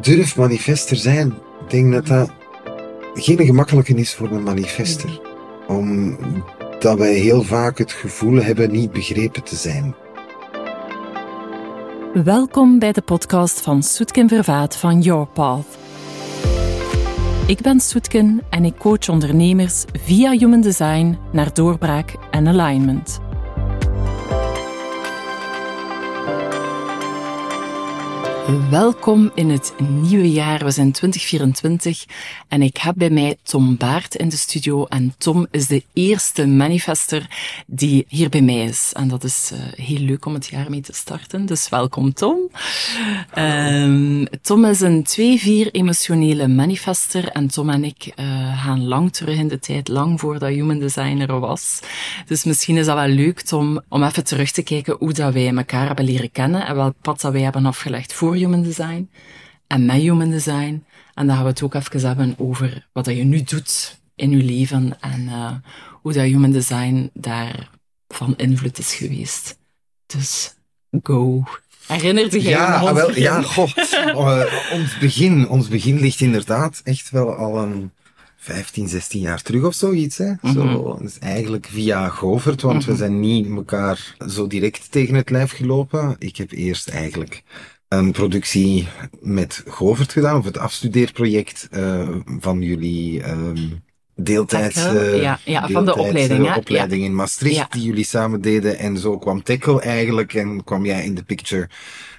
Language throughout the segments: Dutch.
durf manifester zijn. Ik denk dat dat geen gemakkelijke is voor een manifester. Omdat wij heel vaak het gevoel hebben niet begrepen te zijn. Welkom bij de podcast van Soetken Vervaat van Your Path. Ik ben Soetken en ik coach ondernemers via Human Design naar doorbraak en alignment. Welkom in het nieuwe jaar. We zijn 2024 en ik heb bij mij Tom Baart in de studio. En Tom is de eerste manifester die hier bij mij is. En dat is uh, heel leuk om het jaar mee te starten. Dus welkom Tom. Um, Tom is een 2-4 emotionele manifester. En Tom en ik uh, gaan lang terug in de tijd, lang voordat Human Designer was. Dus misschien is dat wel leuk, Tom, om even terug te kijken hoe dat wij elkaar hebben leren kennen en welk pad dat wij hebben afgelegd voor Human Design en met Human Design. En dan gaan we het ook even hebben over wat dat je nu doet in je leven en uh, hoe dat Human Design daar van invloed is geweest. Dus go. Herinnert je ja, ons wel, begin? Ja, god. Uh, ons, begin, ons begin ligt inderdaad echt wel al een 15, 16 jaar terug of zoiets. Hè? Mm -hmm. zo, dus eigenlijk via Govert, want mm -hmm. we zijn niet elkaar zo direct tegen het lijf gelopen. Ik heb eerst eigenlijk een productie met Govert gedaan, of het afstudeerproject uh, van jullie um, deeltijds, uh, ja, ja, van de opleiding, uh, opleiding ja. in Maastricht, ja. die jullie samen deden. En zo kwam Tackle eigenlijk en kwam jij in de picture.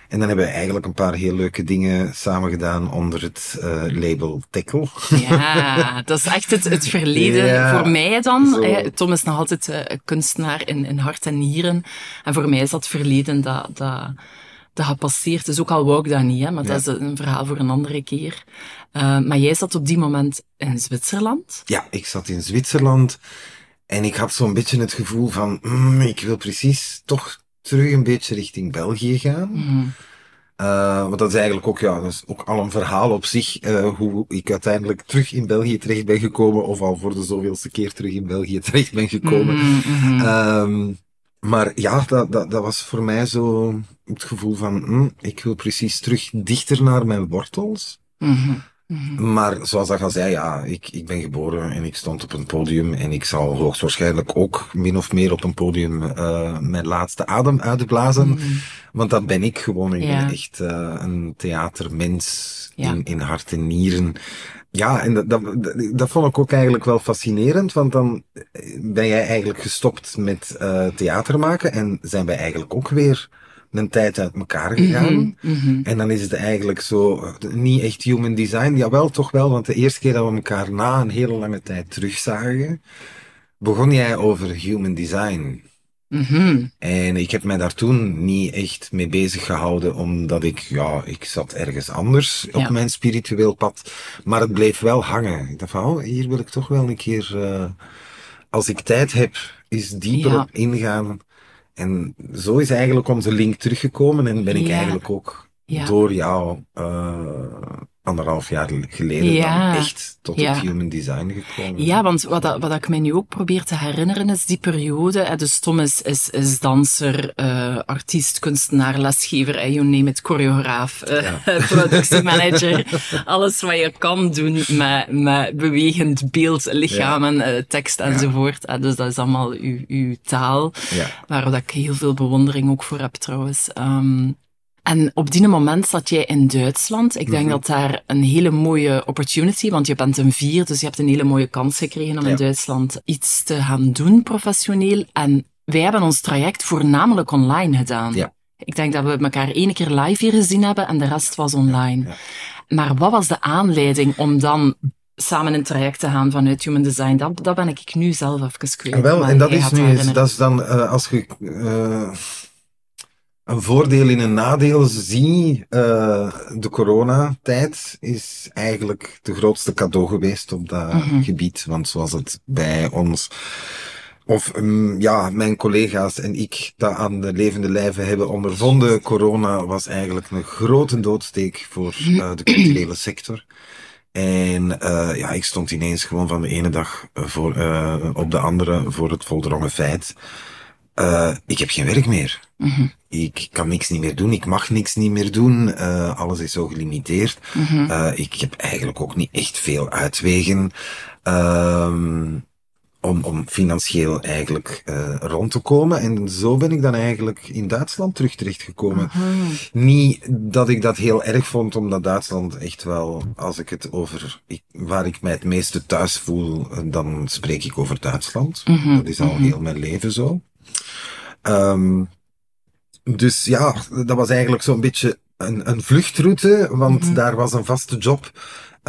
En dan hebben we eigenlijk een paar heel leuke dingen samen gedaan onder het uh, label Tackle. Ja, dat is echt het, het verleden ja, voor mij dan. Zo. Tom is nog altijd uh, kunstenaar in, in hart en nieren. En voor mij is dat verleden dat... dat dat gepasseerd is. Ook al wou ik dat niet, hè, maar ja. dat is een verhaal voor een andere keer. Uh, maar jij zat op die moment in Zwitserland? Ja, ik zat in Zwitserland en ik had zo'n beetje het gevoel van, mm, ik wil precies toch terug een beetje richting België gaan. Mm. Uh, want dat is eigenlijk ook, ja, dat is ook al een verhaal op zich, uh, hoe ik uiteindelijk terug in België terecht ben gekomen, of al voor de zoveelste keer terug in België terecht ben gekomen. Mm -hmm. um, maar ja, dat, dat, dat was voor mij zo het gevoel van, hm, ik wil precies terug dichter naar mijn wortels. Mm -hmm. Mm -hmm. Maar zoals dat al zei, ja, ik, ik ben geboren en ik stond op een podium en ik zal hoogstwaarschijnlijk ook min of meer op een podium uh, mijn laatste adem uitblazen. Mm -hmm. Want dat ben ik gewoon. Ik ja. ben echt uh, een theatermens Ja. in, in hart en nieren. Ja, en dat, dat, dat vond ik ook eigenlijk wel fascinerend, want dan ben jij eigenlijk gestopt met uh, theater maken en zijn wij eigenlijk ook weer een tijd uit elkaar gegaan. Mm -hmm. En dan is het eigenlijk zo, niet echt human design, jawel, toch wel, want de eerste keer dat we elkaar na een hele lange tijd terugzagen, begon jij over human design. Mm -hmm. En ik heb mij daar toen niet echt mee bezig gehouden, omdat ik, ja, ik zat ergens anders op mijn spiritueel pad. Maar het bleef wel hangen. Ik dacht van, oh, hier wil ik toch wel een keer, uh, als ik tijd heb, eens dieper Ja. op ingaan. En zo is eigenlijk onze link teruggekomen en ben ik Ja. eigenlijk ook door jou uh, anderhalf jaar geleden Ja. dan echt tot Ja. het human design gekomen. Ja, want wat, dat- wat ik mij nu ook probeer te herinneren is die periode. Dus Tom is, is, is danser, uh, artiest, kunstenaar, lesgever, eh, you name it, choreograaf, uh, productiemanager. alles wat je kan doen met, met bewegend beeld, lichamen, ja. tekst enzovoort. Ja. Dus dat is allemaal uw, uw taal, Ja. waar ik heel veel bewondering ook voor heb trouwens. Um, en op die moment zat jij in Duitsland. Ik denk Mhm. dat daar een hele mooie opportunity, want je bent een vier, dus je hebt een hele mooie kans gekregen om Ja. in Duitsland iets te gaan doen professioneel. En wij hebben ons traject voornamelijk online gedaan. Ja. Ik denk dat we elkaar één keer live hier gezien hebben en de rest was online. Ja. Maar wat was de aanleiding om dan samen in traject te gaan vanuit Human Design? Dat, dat ben ik nu zelf even kwijt. En wel, en dat is nu eens, herinneren. dat is dan, uh, als je uh, een voordeel in een nadeel zie, uh, de coronatijd is eigenlijk de grootste cadeau geweest op dat Mhm. gebied. Want zoals het bij ons, of um, ja, mijn collega's en ik dat aan de levende lijve hebben ondervonden, corona was eigenlijk een grote doodsteek voor uh, de culturele sector. En uh, ja, ik stond ineens gewoon van de ene dag voor, op de andere voor het voldrongen feit uh, ik heb geen werk meer. Mhm. Ik kan niks niet meer doen, ik mag niks niet meer doen, uh, alles is zo gelimiteerd. Mhm. Uh, ik heb eigenlijk ook niet echt veel uitwegen. Ehm om, om financieel eigenlijk rond te komen. En zo ben ik dan eigenlijk in Duitsland terug terechtgekomen. Niet dat ik dat heel erg vond, omdat Duitsland echt wel, als ik het over ik, waar ik mij het meeste thuis voel, dan spreek ik over Duitsland. Mhm. Dat is al heel mijn leven zo. Um, dus ja, dat was eigenlijk zo'n beetje een, een vluchtroute, want Mhm. daar was een vaste job.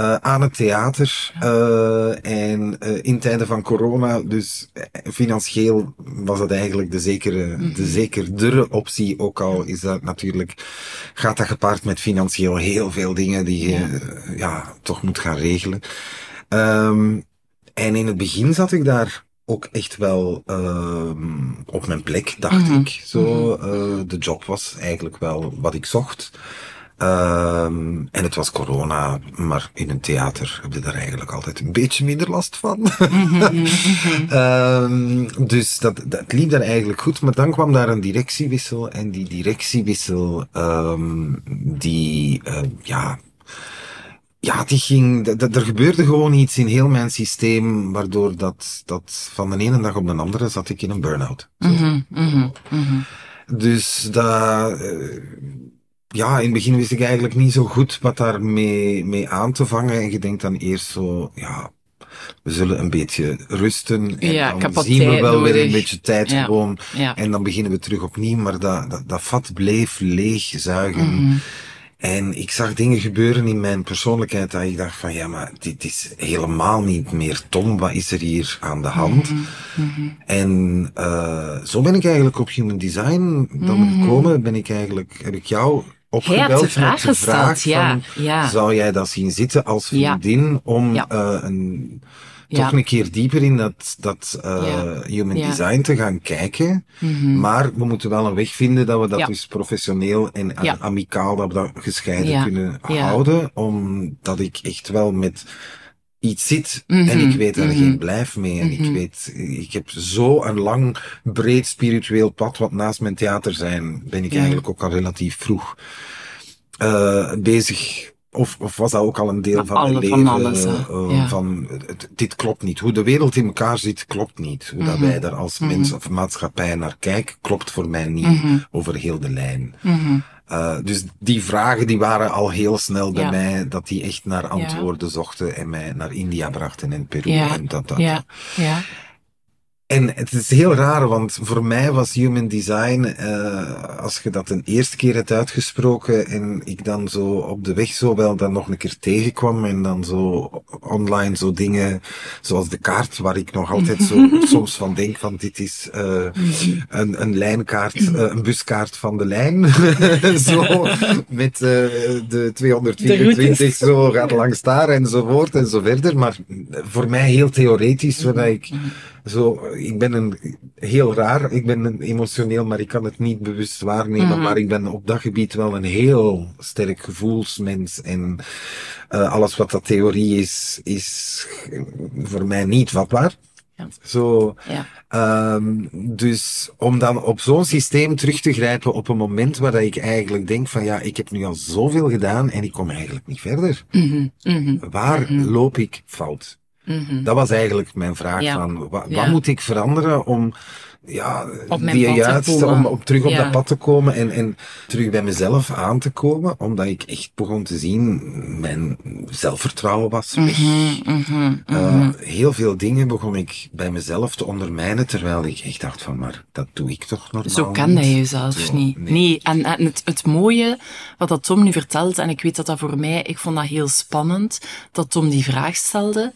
Uh, aan het theater uh, en uh, in tijden van corona, dus financieel was dat eigenlijk de zekere, Mhm. de zekerdere optie, ook al is dat natuurlijk, gaat dat gepaard met financieel heel veel dingen die je ja, ja toch moet gaan regelen. Um, en in het begin zat ik daar ook echt wel um, op mijn plek, dacht Mhm. ik. Zo, de job was eigenlijk wel wat ik zocht. Um, en het was corona, maar in een theater heb je daar eigenlijk altijd een beetje minder last van. um, dus dat, dat liep daar eigenlijk goed, maar dan kwam daar een directiewissel en die directiewissel, um, die, uh, ja, ja, die ging, er gebeurde gewoon iets in heel mijn systeem, waardoor dat, dat van de ene dag op de andere zat ik in een burn-out. Mm -hmm, mm -hmm. Dus dat, uh, ja, in het begin wist ik eigenlijk niet zo goed wat daar mee, aan te vangen. En je denkt dan eerst zo, ja, we zullen een beetje rusten. En ja, dan zien we wel weer een beetje tijd ja. gewoon. Ja. En dan beginnen we terug opnieuw. Maar dat, dat, dat vat bleef leeg zuigen. En ik zag dingen gebeuren in mijn persoonlijkheid dat ik dacht van ja, maar dit is helemaal niet meer Tom. Wat is er hier aan de hand? Mm -hmm. En uh, zo ben ik eigenlijk op human design dan Mhm. gekomen. Ben ik eigenlijk, heb ik jou opgebeld de met vraag de vraag gesteld, ja, van, ja. zou jij dat zien zitten als Ja. vriendin om Ja. uh, een, Ja. toch een keer dieper in dat, dat uh, Ja. human Ja. design te gaan kijken. Mhm. Maar we moeten wel een weg vinden dat we dat dus professioneel en amicaal dat we dat gescheiden kunnen houden. Omdat ik echt wel met iets zit Mhm. en ik weet daar Mhm. geen blijf mee. En ik Mhm. weet, ik heb zo een lang, breed spiritueel pad, wat naast mijn theater zijn, ben ik eigenlijk ook al relatief vroeg uh, bezig. Of, of was dat ook al een deel Maar van alle- mijn van leven? alles, uh, Ja. Van, het- dit klopt niet. Hoe de wereld in elkaar zit, klopt niet. Hoe dat Mhm. wij daar als mens of maatschappij naar kijken, klopt voor mij niet Mhm. over heel de lijn. Mhm. Uh, dus die vragen die waren al heel snel bij Ja. mij, dat die echt naar antwoorden zochten en mij naar India brachten en Peru en dat, dat. Ja, ja. En het is heel raar, want voor mij was human design, uh, als je dat een eerste keer hebt uitgesproken en ik dan zo op de weg zo wel dan nog een keer tegenkwam en dan zo online zo dingen, zoals de kaart waar ik nog altijd zo soms van denk van dit is uh, een, een lijnkaart, uh, een buskaart van de lijn. zo, met de 224 zo gaat langs daar enzovoort en zo verder. Maar voor mij heel theoretisch, waar ik zo, ik ben een heel raar, ik ben een emotioneel, maar ik kan het niet bewust waarnemen. Mhm. Maar ik ben op dat gebied wel een heel sterk gevoelsmens. En uh, alles wat dat theorie is, is voor mij niet vatbaar. Ja. Zo, Ja. um, dus om dan op zo'n systeem terug te grijpen op een moment waar dat ik eigenlijk denk van ja, ik heb nu al zoveel gedaan en ik kom eigenlijk niet verder. Mhm. Mhm. Waar loop ik fout? Mhm. Dat was eigenlijk mijn vraag Ja. van, Ja. wat moet ik veranderen om, ja, Op die juiste, om, om terug op Ja. dat pad te komen en, en terug bij mezelf aan te komen, omdat ik echt begon te zien, mijn zelfvertrouwen was weg. Mhm. Mhm. Uh, Mhm. heel veel dingen begon ik bij mezelf te ondermijnen, terwijl ik echt dacht van, maar dat doe ik toch normaal Zo kan niet. dat jezelf Zo, niet. nee. Nee, en, en het, het mooie wat dat Tom nu vertelt, en ik weet dat dat voor mij, ik vond dat heel spannend, dat Tom die vraag stelde,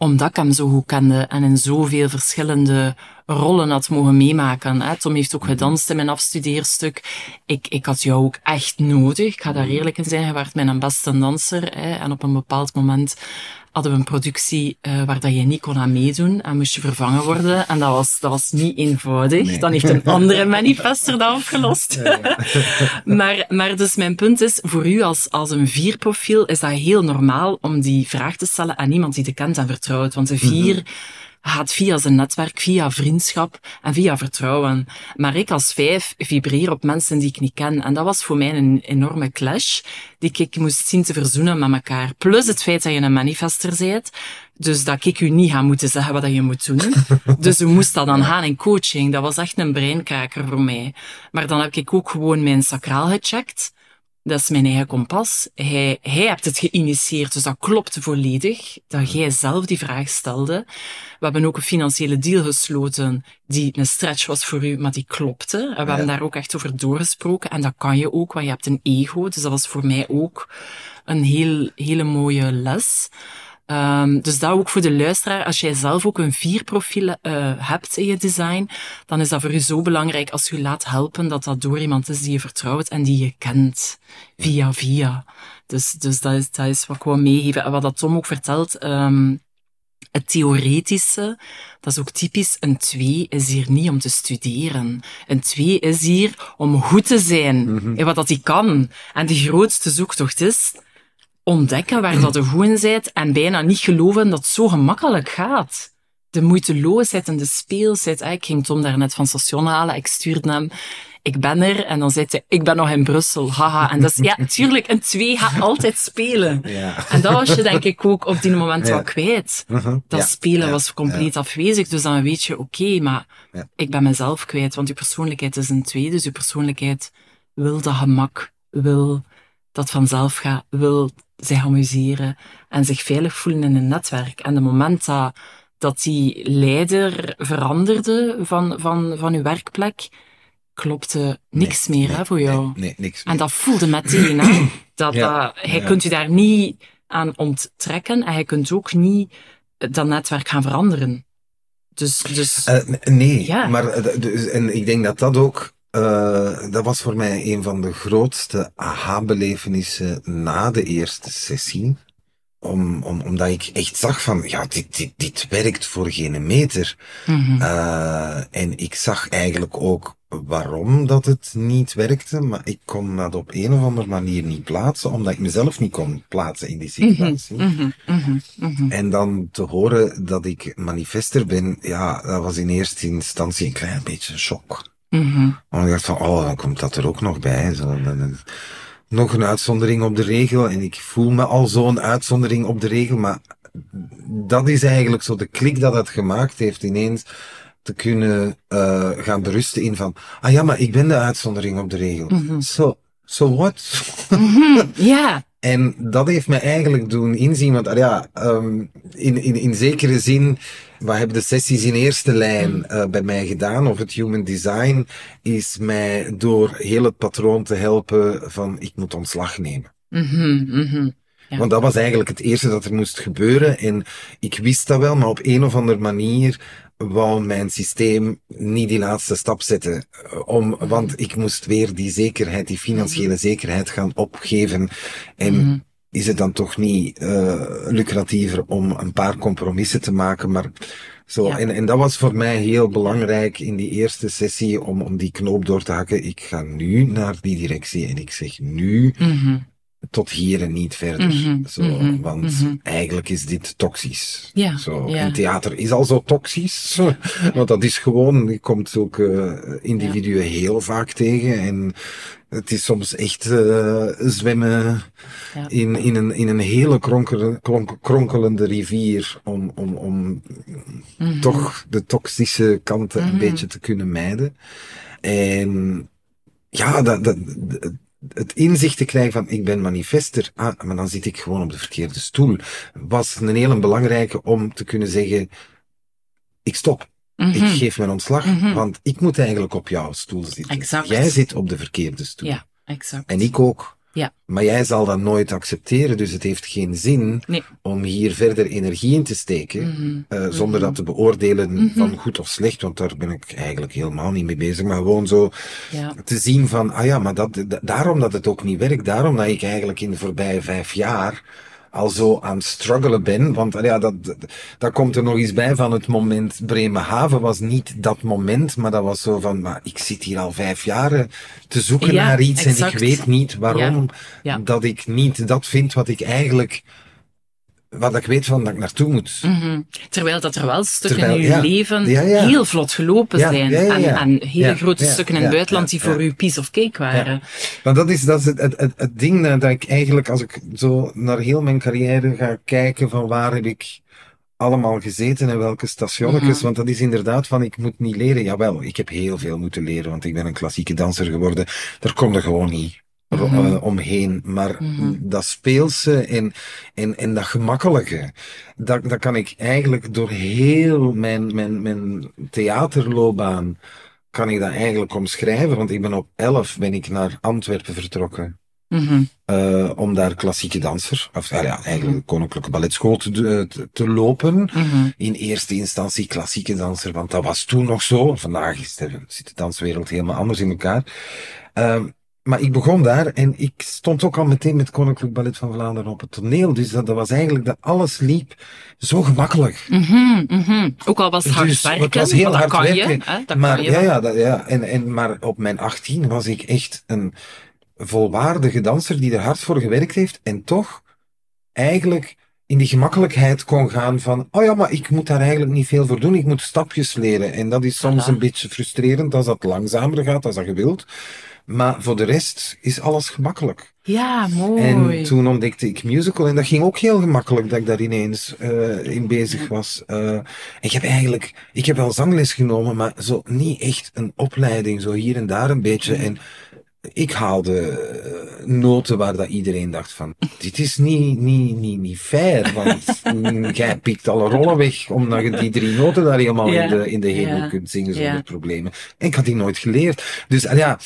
omdat ik hem zo goed kende en in zoveel verschillende rollen had mogen meemaken. Hè. Tom heeft ook gedanst in mijn afstudeerstuk. Ik, ik had jou ook echt nodig. Ik ga daar eerlijk in zijn. Je werd mijn beste danser. Hè. En op een bepaald moment hadden we een productie uh, waar dat je niet kon aan meedoen en moest je vervangen worden. En dat was, dat was niet eenvoudig. Nee. Dan heeft een andere manifester dat opgelost. maar, maar dus mijn punt is, voor u als, als een vierprofiel is dat heel normaal om die vraag te stellen aan iemand die je kent en vertrouwt. Want de vier gaat via zijn netwerk, via vriendschap en via vertrouwen. Maar ik als vijf vibreer op mensen die ik niet ken. En dat was voor mij een enorme clash die ik moest zien te verzoenen met elkaar. Plus het feit dat je een manifester bent. Dus dat ik u niet ga moeten zeggen wat je moet doen. dus u moest dat dan gaan in coaching. Dat was echt een breinkaker voor mij. Maar dan heb ik ook gewoon mijn sacraal gecheckt. Dat is mijn eigen kompas. Hij, hij hebt het geïnitieerd, dus dat klopt volledig. Dat jij zelf die vraag stelde. We hebben ook een financiële deal gesloten die een stretch was voor u, maar die klopte. En we hebben daar ook echt over doorgesproken. En dat kan je ook, want je hebt een ego. Dus dat was voor mij ook een heel, hele mooie les. Um, dus dat ook voor de luisteraar. Als jij zelf ook een vierprofiel uh, hebt in je design, dan is dat voor je zo belangrijk als je je laat helpen dat dat door iemand is die je vertrouwt en die je kent. Via via. Dus, dus dat, is, dat is wat ik wou meegeven. En wat dat Tom ook vertelt, um, het theoretische, dat is ook typisch. Een twee is hier niet om te studeren. Een twee is hier om goed te zijn mm -hmm. in wat dat hij kan. En de grootste zoektocht is ontdekken waar dat de goed in bent en bijna niet geloven dat het zo gemakkelijk gaat. De moeiteloosheid en de speelsheid. Ik ging Tom daarnet van station halen, ik stuurde hem. Ik ben er. En dan zei hij, ik ben nog in Brussel. Haha. En dat is, ja, tuurlijk, een twee gaat altijd spelen. Ja. En dat was je denk ik ook op die moment ja. wel kwijt. -huh. Dat ja. spelen was compleet afwezig. Dus dan weet je, oké, okay, maar ik ben mezelf kwijt. Want je persoonlijkheid is een twee. Dus je persoonlijkheid wil dat gemak, wil dat vanzelf gaat, wil zich amuseren en zich veilig voelen in een netwerk. En de moment dat, dat die leider veranderde van, van, van uw werkplek, klopte niks nee, meer nee, hè, voor jou. Nee, nee niks meer. En dat voelde meteen. Hè, dat, ja, dat, hij ja. kunt u daar niet aan onttrekken en hij kunt ook niet dat netwerk gaan veranderen. Dus, dus uh, nee, ja. maar dus, en ik denk dat dat ook uh, dat was voor mij een van de grootste aha-belevenissen na de eerste sessie. Om, om, omdat ik echt zag van, ja, dit, dit, dit werkt voor geen meter. Mm -hmm. uh, en ik zag eigenlijk ook waarom dat het niet werkte, maar ik kon dat op een of andere manier niet plaatsen, omdat ik mezelf niet kon plaatsen in die situatie. Mm -hmm, mm -hmm, en dan te horen dat ik manifester ben, ja, dat was in eerste instantie een klein beetje een shock. Mm -hmm. Want ik dacht van, oh, dan komt dat er ook nog bij. Zo, dan, nog een uitzondering op de regel. En ik voel me al zo'n uitzondering op de regel. Maar dat is eigenlijk zo de klik dat het gemaakt heeft ineens te kunnen uh, gaan berusten in van, ah ja, maar ik ben de uitzondering op de regel. Zo, mm -hmm. so, so what? -hmm. Ja. En dat heeft me eigenlijk doen inzien, want ja, um, in, in, in zekere zin, wat hebben de sessies in eerste lijn uh, bij mij gedaan, of het human design, is mij door heel het patroon te helpen van ik moet ontslag nemen. Mm -hmm, mm -hmm. Ja. Want dat was eigenlijk het eerste dat er moest gebeuren. En ik wist dat wel, maar op een of andere manier wou mijn systeem niet die laatste stap zetten. Om, want ik moest weer die zekerheid, die financiële zekerheid gaan opgeven. En Mhm. Is het dan toch niet uh, lucratiever om een paar compromissen te maken, maar zo. Ja. En, en dat was voor mij heel belangrijk in die eerste sessie om, om die knoop door te hakken. Ik ga nu naar die directie en ik zeg nu Mhm. tot hier en niet verder. Mhm, Zo, mhm, want eigenlijk is dit toxisch. Ja, Zo, ja. En theater is al zo toxisch. Want dat is gewoon, je komt ook uh, individuen heel vaak tegen. En het is soms echt uh, zwemmen Ja. in, in, een, in een hele kronkele, kronk, kronkelende rivier om, om, om Mhm. toch de toxische kanten een Mhm. beetje te kunnen mijden. En ja, dat- het inzicht te krijgen van ik ben manifester, ah, maar dan zit ik gewoon op de verkeerde stoel, was een hele belangrijke om te kunnen zeggen, ik stop. Mhm. Ik geef mijn ontslag, Mhm. want ik moet eigenlijk op jouw stoel zitten. Exact. Jij zit op de verkeerde stoel. Ja, exact. En ik ook. Ja. Maar jij zal dat nooit accepteren, dus het heeft geen zin Nee. om hier verder energie in te steken, Mhm. eh, zonder dat te beoordelen Mhm. van goed of slecht, want daar ben ik eigenlijk helemaal niet mee bezig, maar gewoon zo Ja. te zien van, ah ja, maar dat, da- daarom dat het ook niet werkt, daarom dat ik eigenlijk in de voorbije vijf jaar al zo aan het struggelen ben, want ja, dat, dat, komt er nog eens bij van het moment Bremerhaven was niet dat moment, maar dat was zo van, maar ik zit hier al vijf jaar eh, te zoeken Ja, naar iets en ik weet niet waarom Ja. dat ik niet dat vind wat ik eigenlijk waar ik weet van dat ik naartoe moet. Mhm. Terwijl dat er wel stukken Terwijl, in je ja. leven Ja, ja. heel vlot gelopen zijn. En, en hele grote stukken in het buitenland die voor u piece of cake waren. Want dat is, dat is het, het, het, het ding dat ik eigenlijk, als ik zo naar heel mijn carrière ga kijken van waar heb ik allemaal gezeten en welke stationnetjes, Mhm. want dat is inderdaad van ik moet niet leren. Jawel, ik heb heel veel moeten leren, want ik ben een klassieke danser geworden. Daar kom je gewoon niet Mhm. eh, omheen. Maar Mhm. dat speelse en, en, en dat gemakkelijke, dat, dat kan ik eigenlijk door heel mijn, mijn, mijn theaterloopbaan, kan ik dat eigenlijk omschrijven. Want ik ben op 11 ben ik naar Antwerpen vertrokken. Mhm. eh, om daar klassieke danser, of ah ja, eigenlijk de Koninklijke Balletschool te, te, te lopen. In eerste instantie klassieke danser, want dat was toen nog zo. Vandaag is de, zit de danswereld helemaal anders in elkaar. Ehm, maar ik begon daar en ik stond ook al meteen met Koninklijk Ballet van Vlaanderen op het toneel. Dus dat, dat was eigenlijk, dat alles liep zo gemakkelijk. Mhm, mhm. Ook al was het hard Dus werken, het was heel hard kan werken. je. Hè? Dat maar kan je ja, ja, dat, ja. En, en, maar op mijn 18 was ik echt een volwaardige danser die er hard voor gewerkt heeft en toch eigenlijk in die gemakkelijkheid kon gaan van, oh ja, maar ik moet daar eigenlijk niet veel voor doen, ik moet stapjes leren. En dat is soms Voilà. een beetje frustrerend als dat langzamer gaat, als dat je wilt. Maar voor de rest is alles gemakkelijk. Ja, mooi. En toen ontdekte ik musical en dat ging ook heel gemakkelijk dat ik daar ineens eh, in bezig was. Eh, ik heb eigenlijk, ik heb wel zangles genomen, maar zo niet echt een opleiding, zo hier en daar een beetje. En ik haalde eh, noten waar dat iedereen dacht van, dit is niet, niet, niet, niet fair, want jij pikt alle rollen weg, omdat je die drie noten daar helemaal Ja, in de, in de hemel ja, kunt zingen zonder ja. problemen. En ik had die nooit geleerd. Dus ah, ja,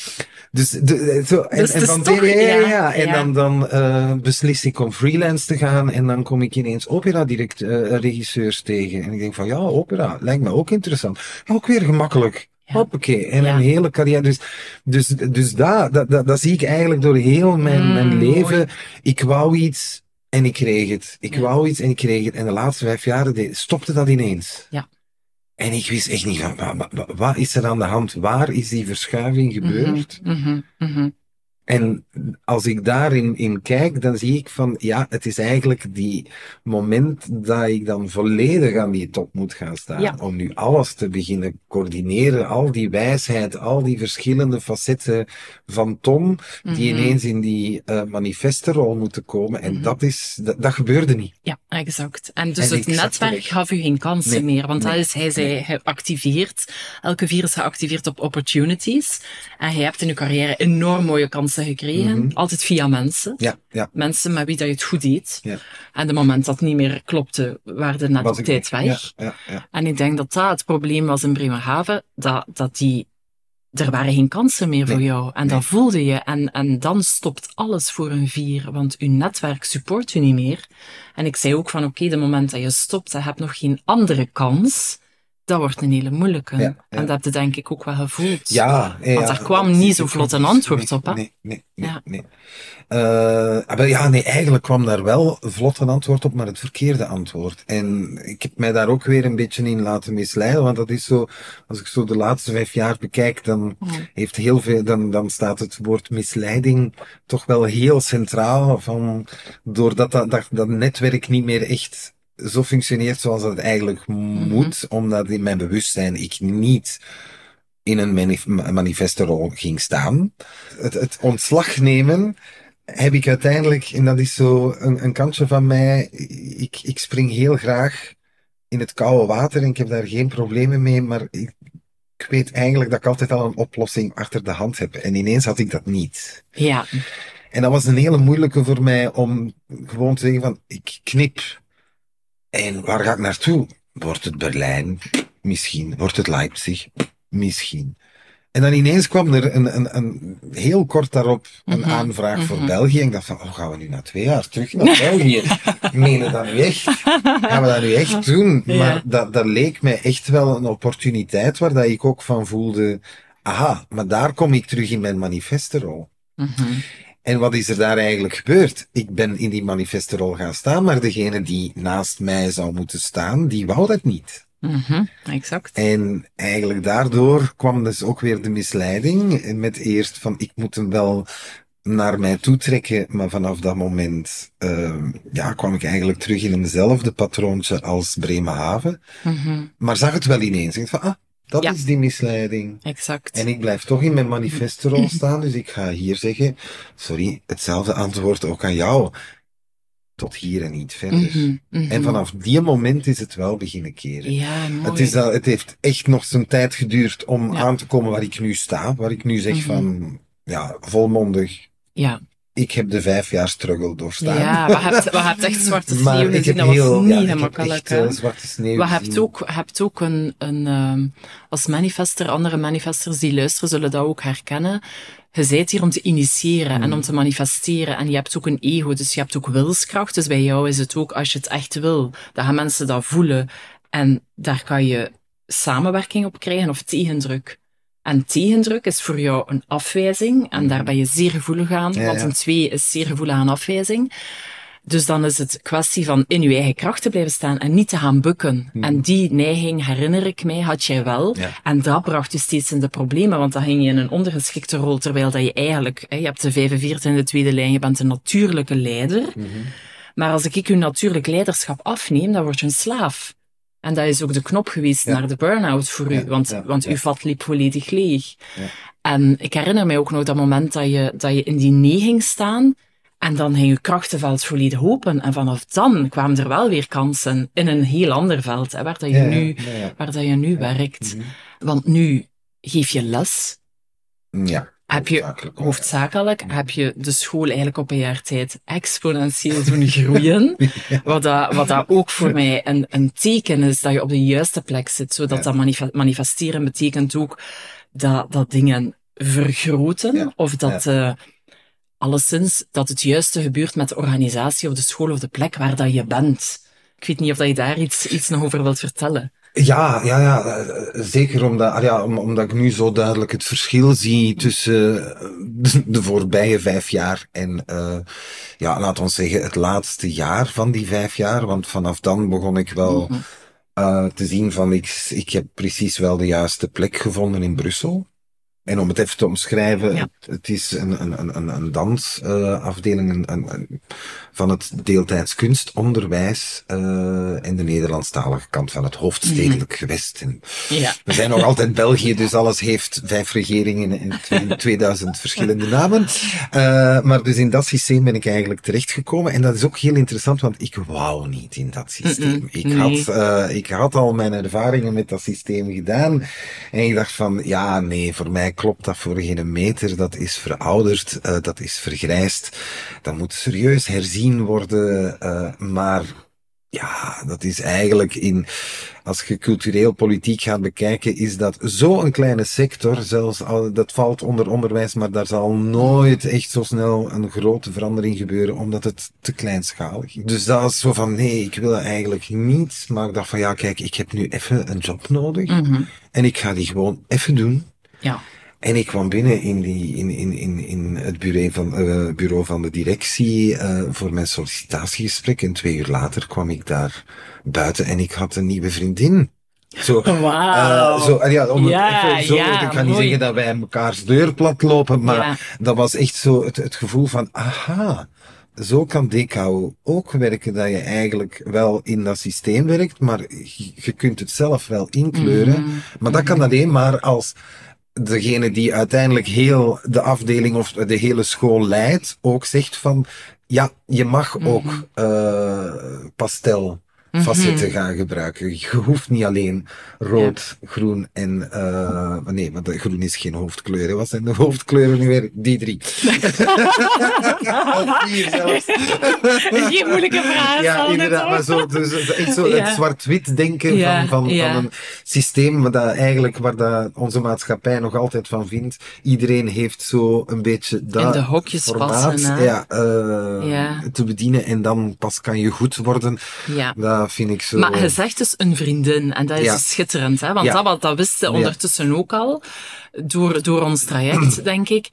dus, de, zo, en, Dus en dan, toch- ja, en dan, dan eh, beslis ik om freelance te gaan en dan kom ik ineens opera-regisseurs tegen. En ik denk van, ja, opera, lijkt me ook interessant. Ook weer gemakkelijk. Ja. Hoppakee. En Ja. een hele carrière. Dus, dus, dus dat, dat, dat, dat zie ik eigenlijk door heel mijn, Mm, mijn leven. mooi. Ik wou iets en ik kreeg het. Ik Ja. wou iets en ik kreeg het. En de laatste vijf jaar stopte dat ineens. Ja. En ik wist echt niet van, wa- wa- wa- wat is er aan de hand? Waar is die verschuiving gebeurd? Mhm, mhm, mhm. En als ik daarin in kijk, dan zie ik van, ja, het is eigenlijk die moment dat ik dan volledig aan die top moet gaan staan. Ja. Om nu alles te beginnen coördineren, al die wijsheid, al die verschillende facetten van Tom, die Mhm. ineens in die eh manifestenrol moeten komen. En Mhm. dat is, dat, dat gebeurde niet. Ja, exact. En dus En het netwerk gaf u geen kansen Nee, meer, want nee, dat is, hij zei, nee. geactiveerd. Elke virus geactiveerd op opportunities. En je hebt in je carrière enorm mooie kansen gekregen. Mhm. Altijd via mensen. Ja, ja. Mensen met wie dat je het goed deed. Ja. En de moment dat het niet meer klopte, waren op ik tijd weg. weg. Ja, ja, ja. En ik denk dat dat het probleem was in Bremerhaven, dat, dat die, er waren geen kansen meer voor jou. En Nee. dat voelde je. En, en dan stopt alles voor een vier, want uw netwerk support u niet meer. En ik zei ook van, oké, de moment dat je stopt je hebt nog geen andere kans, dat wordt een hele moeilijke. Ja, ja. En dat heb je denk ik ook wel gevoeld. Ja, ja, Want daar kwam niet zo vlot een antwoord nee, op, hè? Nee, nee, nee. Ja. nee. Eh, maar ja, nee, eigenlijk kwam daar wel vlot een antwoord op, maar het verkeerde antwoord. En ik heb mij daar ook weer een beetje in laten misleiden, want dat is zo, als ik zo de laatste vijf jaar bekijk, dan heeft heel veel, dan, dan staat het woord misleiding toch wel heel centraal van, doordat dat, dat, dat netwerk niet meer echt zo functioneert zoals het eigenlijk moet, omdat in mijn bewustzijn ik niet in een manif manifesterol ging staan. Het, het ontslag nemen heb ik uiteindelijk, en dat is zo een, een kantje van mij, ik, ik spring heel graag in het koude water en ik heb daar geen problemen mee, maar ik, ik weet eigenlijk dat ik altijd al een oplossing achter de hand heb. En ineens had ik dat niet. Ja. En dat was een hele moeilijke voor mij om gewoon te zeggen van, ik knip. En waar ga ik naartoe? Wordt het Berlijn? Misschien. Wordt het Leipzig? Misschien. En dan ineens kwam er een, een, een heel kort daarop een Mhm, aanvraag voor mhm. België. En ik dacht van, oh, gaan we nu na twee jaar terug naar België? Menen dat nu echt? Gaan we dat nu echt doen? Ja. Maar dat, dat leek mij echt wel een opportuniteit waar dat ik ook van voelde, aha, maar daar kom ik terug in mijn manifesterol. Mhm. En wat is er daar eigenlijk gebeurd? Ik ben in die manifesterol gaan staan, maar degene die naast mij zou moeten staan, die wou dat niet. Mhm. Exact. En eigenlijk daardoor kwam dus ook weer de misleiding. Met eerst van, ik moet hem wel naar mij toe trekken, maar vanaf dat moment uh, ja, kwam ik eigenlijk terug in eenzelfde patroontje als Bremerhaven. Mhm. Maar zag het wel ineens. Ik dacht van, ah, dat Ja. is die misleiding. Exact. En ik blijf toch in mijn manifesterol staan, dus ik ga hier zeggen, sorry, hetzelfde antwoord ook aan jou. Tot hier en niet verder. Mhm, mhm. En vanaf die moment is het wel beginnen keren. Ja, mooi. Het, is al, het heeft echt nog zijn tijd geduurd om Ja. aan te komen waar ik nu sta. Waar ik nu zeg Mhm. van, ja, volmondig. Ja, Ik heb de vijf jaar struggle doorstaan. ja we hebben we hebben echt zwarte sneeuw gezien. Dat heel, was ja, niet ik heb gemakkelijk. echt, eh, zwarte sneeuw Maar je hebt ook, hebt ook een, een ehm, als manifester, andere manifesters die luisteren zullen dat ook herkennen. Je bent hier om te initiëren en om te manifesteren. En je hebt ook een ego, dus je hebt ook wilskracht. Dus bij jou is het ook, als je het echt wil, dat gaan mensen dat voelen. En daar kan je samenwerking op krijgen of tegendruk. En tegendruk is voor jou een afwijzing. En daar ben je zeer gevoelig aan, Ja, want een twee is zeer gevoelig aan afwijzing. Dus dan is het kwestie van in je eigen kracht te blijven staan en niet te gaan bukken. En die neiging, herinner ik mij, had jij wel. Mhm. Ja. En dat bracht je steeds in de problemen, want dan ging je in een ondergeschikte rol, terwijl dat je eigenlijk, hè, je hebt de 45 in de tweede lijn, je bent een natuurlijke leider. Mhm. Maar als ik je natuurlijk leiderschap afneem, dan word je een slaaf. En dat is ook de knop geweest Ja. naar de burn-out voor u, want, want uw vat liep volledig leeg. En ik herinner mij ook nog dat moment dat je, dat je in die nee ging staan, en dan ging je krachtenveld volledig open. En vanaf dan kwamen er wel weer kansen in een heel ander veld, hè, waar dat je nu, waar dat je nu werkt. Mhm. Want nu geef je les, Ja. Heb je hoofdzakelijk heb je de school eigenlijk op een jaar tijd exponentieel doen groeien. Wat, dat, wat dat ook voor mij een, een teken is dat je op de juiste plek zit. Zodat Ja. dat manife- manifesteren betekent ook dat, dat dingen vergroten. Of dat, eh alleszins, dat het juiste gebeurt met de organisatie of de school of de plek waar dat je bent. Ik weet niet of dat je daar iets, iets nog over wilt vertellen. Ja, ja, ja, eh, zeker omdat, ah ja, om- omdat ik nu zo duidelijk het verschil zie tussen eh, de, voorbije vijf jaar en, eh ja, laat ons zeggen, het laatste jaar van die vijf jaar. Want vanaf dan begon ik wel Mhm. te zien van, ik, ik heb precies wel de juiste plek gevonden in Brussel. En om het even te omschrijven, Ja. het, is een, een, een, een, dansafdeling van het deeltijds kunstonderwijs eh in de Nederlandstalige kant van het hoofdstedelijk gewest. En Ja. we zijn nog altijd België, dus alles heeft vijf regeringen en twee- 2000 verschillende namen. Eh, maar dus in dat systeem ben ik eigenlijk terechtgekomen. En dat is ook heel interessant, want ik wou niet in dat systeem. Ik, nee. had, eh, ik had al mijn ervaringen met dat systeem gedaan. En ik dacht van, ja, nee, voor mij klopt dat voor geen meter. Dat is verouderd, eh, dat is vergrijsd. Dat moet serieus herzien worden. eh, maar ja, dat is eigenlijk in, als je cultureel politiek gaat bekijken, is dat zo'n kleine sector, zelfs al, dat valt onder onderwijs, maar daar zal nooit echt zo snel een grote verandering gebeuren, omdat het te kleinschalig is. Dus dat is zo van, nee, ik wil eigenlijk niet, maar ik dacht van, ja, kijk, ik heb nu even een job nodig, Mhm. en ik ga die gewoon even doen. Ja. En ik kwam binnen in, die, in, in, in, in het bureau van, eh, bureau van de directie eh, voor mijn sollicitatiegesprek. En twee uur later kwam ik daar buiten en ik had een nieuwe vriendin. Zo, eh, zo, en ja, om Ja, het even zo, ja, ik ga niet mooi. zeggen dat wij mekaars deur plat lopen, maar Ja. dat was echt zo het, het gevoel van, aha, zo kan DKO ook werken, dat je eigenlijk wel in dat systeem werkt, maar je, je kunt het zelf wel inkleuren. Mhm. Maar dat kan alleen maar als degene die uiteindelijk heel de afdeling of de hele school leidt, ook zegt van, ja, je mag ook eh pastel facetten gaan gebruiken. Je hoeft niet alleen rood, groen en, eh nee, want de groen is geen hoofdkleur. hè. Wat zijn de hoofdkleuren nu weer? Die drie. of vier zelfs. Geen moeilijke vraag. Ja, inderdaad. Maar zo, dus, echt zo Ja. het zwart-wit denken Ja, van, van, ja. van een systeem waar dat eigenlijk, waar dat onze maatschappij nog altijd van vindt. Iedereen heeft zo een beetje dat In de hokjes formaat passen, hè? ja, eh, Ja. te bedienen en dan pas kan je goed worden. Ja. Dat vind ik zo... Maar je zegt dus een vriendin, en dat is Ja. schitterend, hè? want Ja. dat, dat wisten Ja. ondertussen ook al, door, door ons traject, denk ik.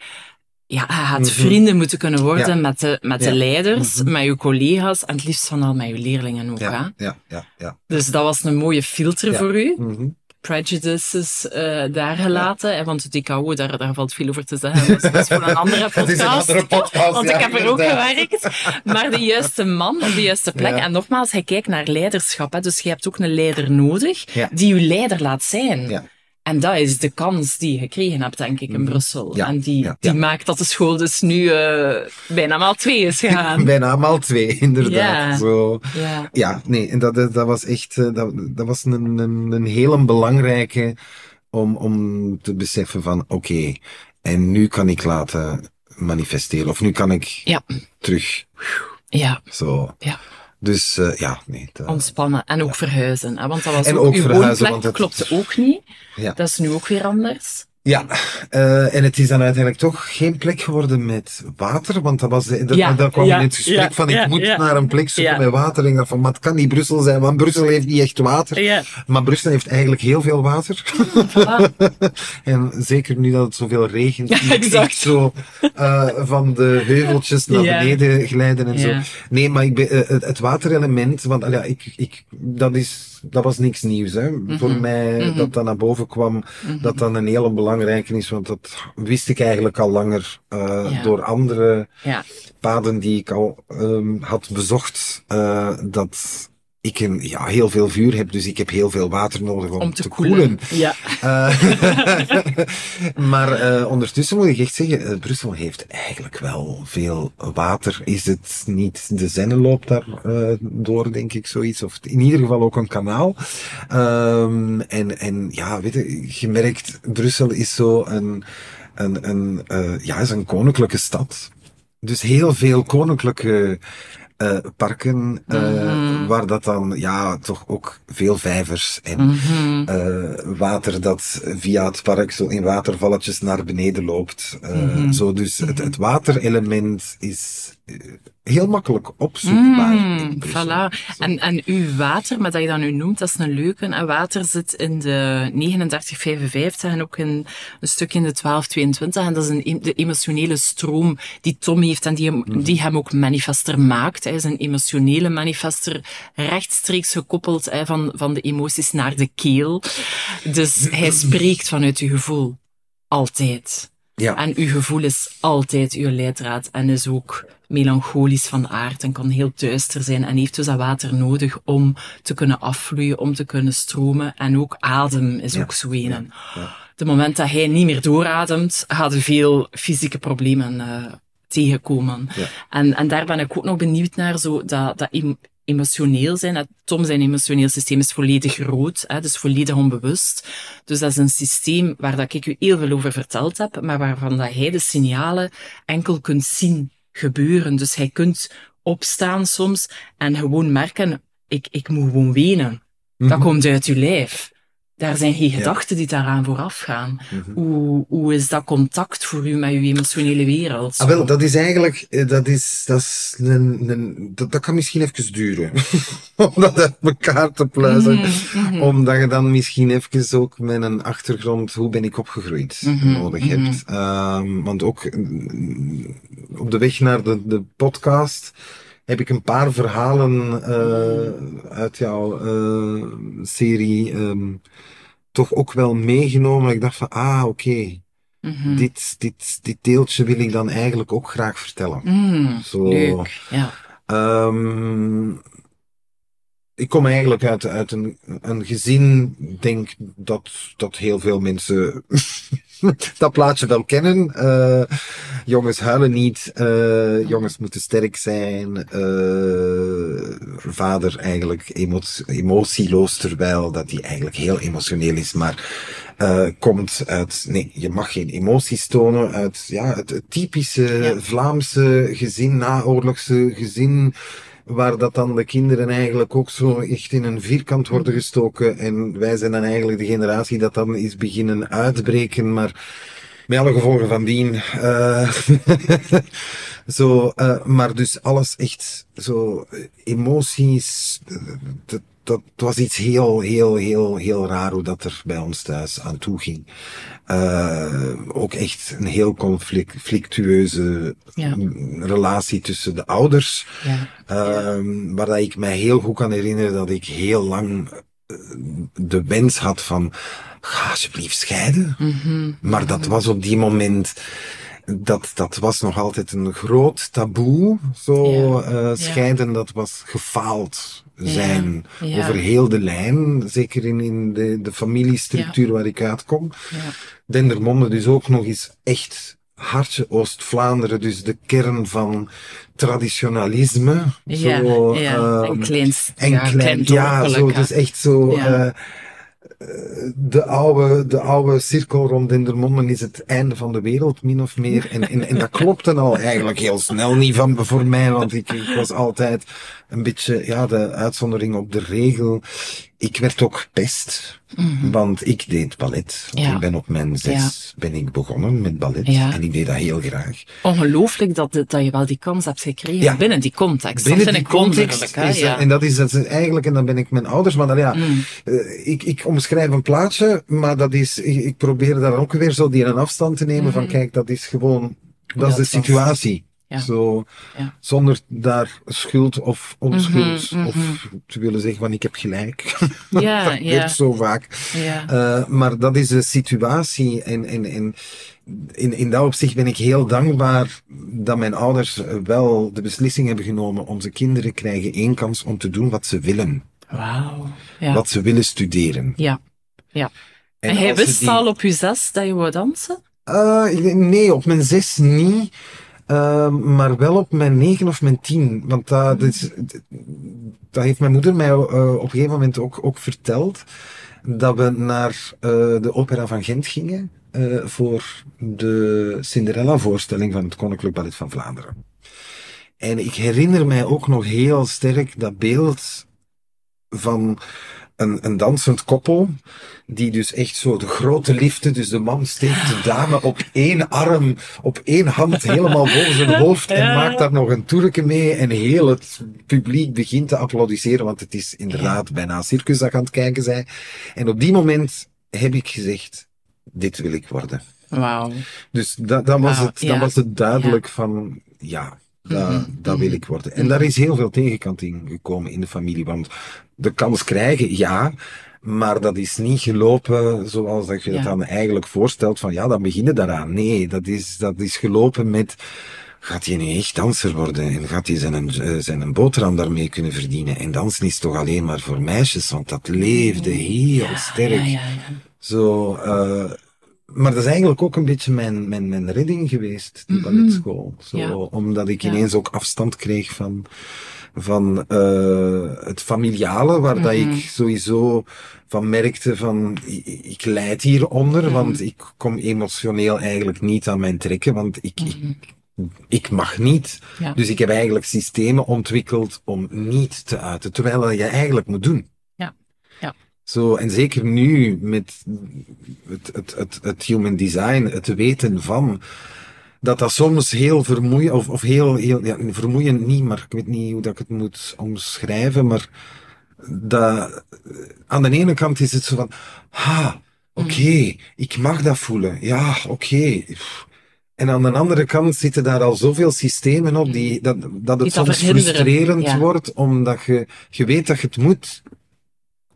Ja, je had Mhm. vrienden moeten kunnen worden Ja. met de, met de Ja. leiders, met je collega's en het liefst van al met je leerlingen ook. Hè? ja, ja, ja. Dus dat was een mooie filter voor u. Mhm. Prejudices uh, daar gelaten. Ja. Want de DKO, daar, daar valt veel over te zeggen. Dat is voor een andere podcast. is een andere podcast want ja, ik heb er ook gewerkt. Maar de juiste man op de juiste plek. Ja. En nogmaals, hij kijkt naar leiderschap. Hè. Dus je hebt ook een leider nodig die je leider laat zijn. En dat is de kans die je gekregen hebt, denk ik, in Brussel. Mhm. Ja, En die, ja, die ja. maakt dat de school dus nu uh, bijna maal twee is gegaan. Bijna maal twee, inderdaad. Ja. Zo. ja. Ja, nee, en dat, dat was echt, eh, dat, dat was een, een, een hele belangrijke om, om te beseffen van, oké, en nu kan ik laten manifesteren, of nu kan ik Ja. terug, Ja. zo. Ja. Dus, uh, ja, nee. Dat, Ontspannen. En ook verhuizen. Hè? Want dat was En ook, ook uw verhuizen, woonplek want het- klopte ook niet. Ja. Dat is nu ook weer anders. Ja, uh, en het is dan uiteindelijk toch geen plek geworden met water, want dat was, de, dat, Ja, daar kwam ja, in het gesprek ja, van, ik moet naar een plek zoeken met water. En van, maar het kan niet Brussel zijn, want Brussel heeft niet echt water. Maar Brussel heeft eigenlijk heel veel water. Voilà. en zeker nu dat het zoveel regent, exact. echt zo uh, van de heuveltjes naar beneden glijden en zo. Nee, maar ik ben, uh, het, het waterelement, want ja, ik, ik, dat, is, dat was niks nieuws. Hè. Voor mij Mhm. dat dat naar boven kwam, dat dat een hele belangrijke is, want dat wist ik eigenlijk al langer uh, Ja. door andere Ja. paden die ik al um, had bezocht, uh, dat ik een, ja, heel veel vuur heb, dus ik heb heel veel water nodig om, Om te, koelen. koelen. Ja. Uh, maar uh, ondertussen moet ik echt zeggen, uh, Brussel heeft eigenlijk wel veel water. Is het niet de Zenne loopt daar door, denk ik, zoiets. Of in ieder geval ook een kanaal. Um, en, en ja, weet je, je merkt, Brussel is zo een, een, een, ja, is een koninklijke stad. Dus heel veel koninklijke uh, parken, uh, waar dat dan, ja, toch ook veel vijvers en uh, water dat via het park zo in watervalletjes naar beneden loopt. Mm-hmm. Zo, dus het, het waterelement is eh, heel makkelijk opzoekbaar. Mm, voilà. En, en uw water, maar dat je dat nu noemt, dat is een leuke. En water zit in de 3955 en ook in een stuk in de 1222. En dat is een, de emotionele stroom die Tom heeft en die hem, die hem ook manifester maakt. Hij is een emotionele manifester, rechtstreeks gekoppeld hè, van, van de emoties naar de keel. Dus hij spreekt vanuit uw gevoel. Altijd. Ja. En uw gevoel is altijd uw leidraad en is ook melancholisch van aard en kan heel duister zijn en heeft dus dat water nodig om te kunnen afvloeien, om te kunnen stromen. En ook adem is Ja. ook zo een. Ja. De moment dat hij niet meer doorademt, gaat er veel fysieke problemen uh, tegenkomen. Ja. En, en daar ben ik ook nog benieuwd naar, zo dat, dat emotioneel zijn. Tom zijn emotioneel systeem is volledig rood, hè, dus volledig onbewust. Dus dat is een systeem waar dat ik u heel veel over verteld heb, maar waarvan dat hij de signalen enkel kunt zien gebeuren. Dus hij kunt opstaan soms en gewoon merken, ik, ik moet gewoon wenen. Dat Mhm. komt uit uw lijf. Daar zijn geen gedachten die daaraan vooraf gaan. Mhm. Hoe, hoe is dat contact voor u met uw emotionele wereld? Ah, wel, dat is eigenlijk, eh, dat is, dat is een, een dat, dat kan misschien even duren. om dat uit elkaar te pluizen. Mhm, mhm. Omdat je dan misschien even ook met een achtergrond, hoe ben ik opgegroeid, nodig hebt. Ehm, want ook mm, op de weg naar de, de podcast heb ik een paar verhalen eh, uit jouw eh, serie ehm, toch ook wel meegenomen. Ik dacht van, ah, oké, Mhm. dit, dit, dit deeltje wil ik dan eigenlijk ook graag vertellen. Mm, Zo. Leuk, ja. Ehm, ik kom eigenlijk uit, uit een, een gezin, denk dat, dat heel veel mensen dat plaatje wel kennen. Eh, jongens huilen niet, eh, jongens moeten sterk zijn. eh, vader eigenlijk emo emotieloos, terwijl dat hij eigenlijk heel emotioneel is, maar komt uit, nee, je mag geen emoties tonen, uit ja, het, het typische Ja. Vlaamse gezin, naoorlogse gezin, waar dat dan de kinderen eigenlijk ook zo echt in een vierkant worden gestoken. En wij zijn dan eigenlijk de generatie dat dan is beginnen uitbreken, maar met alle gevolgen van dien. eh zo, eh, maar dus alles echt zo, eh, emoties, dat, dat was iets heel, heel, heel, heel raar hoe dat er bij ons thuis aan toe ging. Eh, ook echt een heel conflictueuze Ja. mm, relatie tussen de ouders. Ja. Ehm, waar dat ik mij heel goed kan herinneren dat ik heel lang de wens had van, ga alsjeblieft scheiden. Maar dat was op die moment, dat, dat was nog altijd een groot taboe. Zo, Ja. eh, scheiden, dat was gefaald zijn over heel de lijn. Zeker in, in de, de familiestructuur waar ik uitkom. Ja. Dendermonde dus ook nog eens echt hartje Oost-Vlaanderen, dus de kern van traditionalisme. Ja, zo, ja. eh, en klein, en ja, klein, ja, zo, is echt zo, Ja. eh, de oude, de oude cirkel rond Dendermonde is het einde van de wereld, min of meer. En, en, en dat klopt dan al eigenlijk heel snel niet van voor mij, want ik was altijd een beetje, ja, de uitzondering op de regel. Ik werd ook gepest, want ik deed ballet. Mhm. Ja. Ik ben op mijn zes ben ik begonnen met ballet Ja. en ik deed dat heel graag. Ongelooflijk dat, dat je wel die kans hebt gekregen Ja. binnen die context. Binnen dat die context is, en dat is, dat is eigenlijk, en dan ben ik mijn ouders, maar dan, ja, Mm. eh, ik, ik omschrijf een plaatje, maar dat is, ik, ik probeer daar ook weer zo die een afstand te nemen van, kijk, dat is gewoon, dat, is de situatie. Ja. Zo, Ja. zonder daar schuld of onschuld, Mhm, of te willen zeggen van ik heb gelijk. Ja, dat ja. gebeurt zo vaak. Ja. Eh, maar dat is de situatie. En, en, en in, in dat opzicht ben ik heel dankbaar dat mijn ouders wel de beslissing hebben genomen. Onze kinderen krijgen één kans om te doen wat ze willen. Wauw. Ja. Wat ze willen studeren. ja. Ja. En, ze wist die- al op je zes dat je wou dansen? Eh, nee, op mijn zes niet. Eh, maar wel op mijn negen of mijn tien. Want dat heeft mijn moeder mij eh, op een gegeven moment ook, ook verteld. Dat we naar eh, de Opera van Gent gingen. eh, voor de Cinderella-voorstelling van het Koninklijk Ballet van Vlaanderen. En ik herinner mij ook nog heel sterk dat beeld van een, een dansend koppel, die dus echt zo de grote liefde, dus de man steekt de dame op één arm, op één hand, helemaal boven zijn hoofd en Ja. maakt daar nog een toerke mee en heel het publiek begint te applaudisseren, want het is inderdaad bijna een circus dat aan het kijken zijn. En op die moment heb ik gezegd, dit wil ik worden. Wauw. Dus dat, dat, was, Wauw, het, dat ja. was het duidelijk van, ja, dat, Mhm, dat wil ik worden. En daar is heel veel tegenkant in gekomen in de familie, want de kans krijgen, ja, maar dat is niet gelopen zoals dat je het Ja. dan eigenlijk voorstelt van, ja, dan beginnen daaraan. Nee, dat is, dat is gelopen met, gaat hij nu echt danser worden en gaat hij zijn, eh, zijn boterham daarmee kunnen verdienen? En dansen is toch alleen maar voor meisjes, want dat leefde heel sterk. Ja, ja, ja. Zo, eh, maar dat is eigenlijk ook een beetje mijn, mijn, mijn redding geweest, die balletschool. Zo, Ja. Omdat ik Ja. ineens ook afstand kreeg van, van eh, het familiale, waar dat ik sowieso van merkte van, ik, ik leid hieronder, want ik kom emotioneel eigenlijk niet aan mijn trekken, want ik, ik, ik mag niet. Ja. Dus ik heb eigenlijk systemen ontwikkeld om niet te uiten, terwijl je eigenlijk moet doen. Zo, en zeker nu met het, het, het, het human design, het weten van, dat dat soms heel vermoeiend, of, of heel, heel ja, vermoeiend niet, maar ik weet niet hoe dat ik het moet omschrijven, maar dat, aan de ene kant is het zo van, ha, oké, ik mag dat voelen, ja, oké. En aan de andere kant zitten daar al zoveel systemen op die, dat, dat het Die soms frustrerend ja. wordt, omdat je, je weet dat je het moet,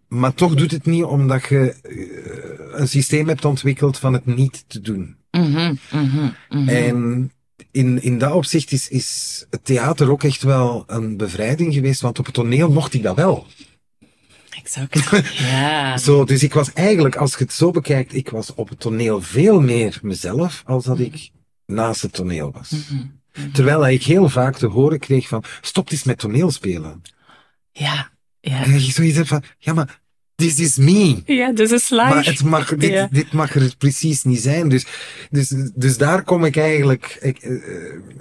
maar toch doet het niet omdat je eh, een systeem hebt ontwikkeld van het niet te doen. Mhm, mhm, mhm. En in, in dat opzicht is, is het theater ook echt wel een bevrijding geweest, want op het toneel mocht ik dat wel. Exact. Ja. Zo, dus ik was eigenlijk, als je het zo bekijkt, ik was op het toneel veel meer mezelf als dat ik naast het toneel was. Terwijl ik heel vaak te horen kreeg van, stop eens met toneelspelen. Ja. Ja. En dat je zoiets hebt van, ja maar, this is me. Ja, dus is live. Maar het mag, dit, Ja. dit mag er precies niet zijn. Dus, dus, dus daar kom ik eigenlijk ik, eh,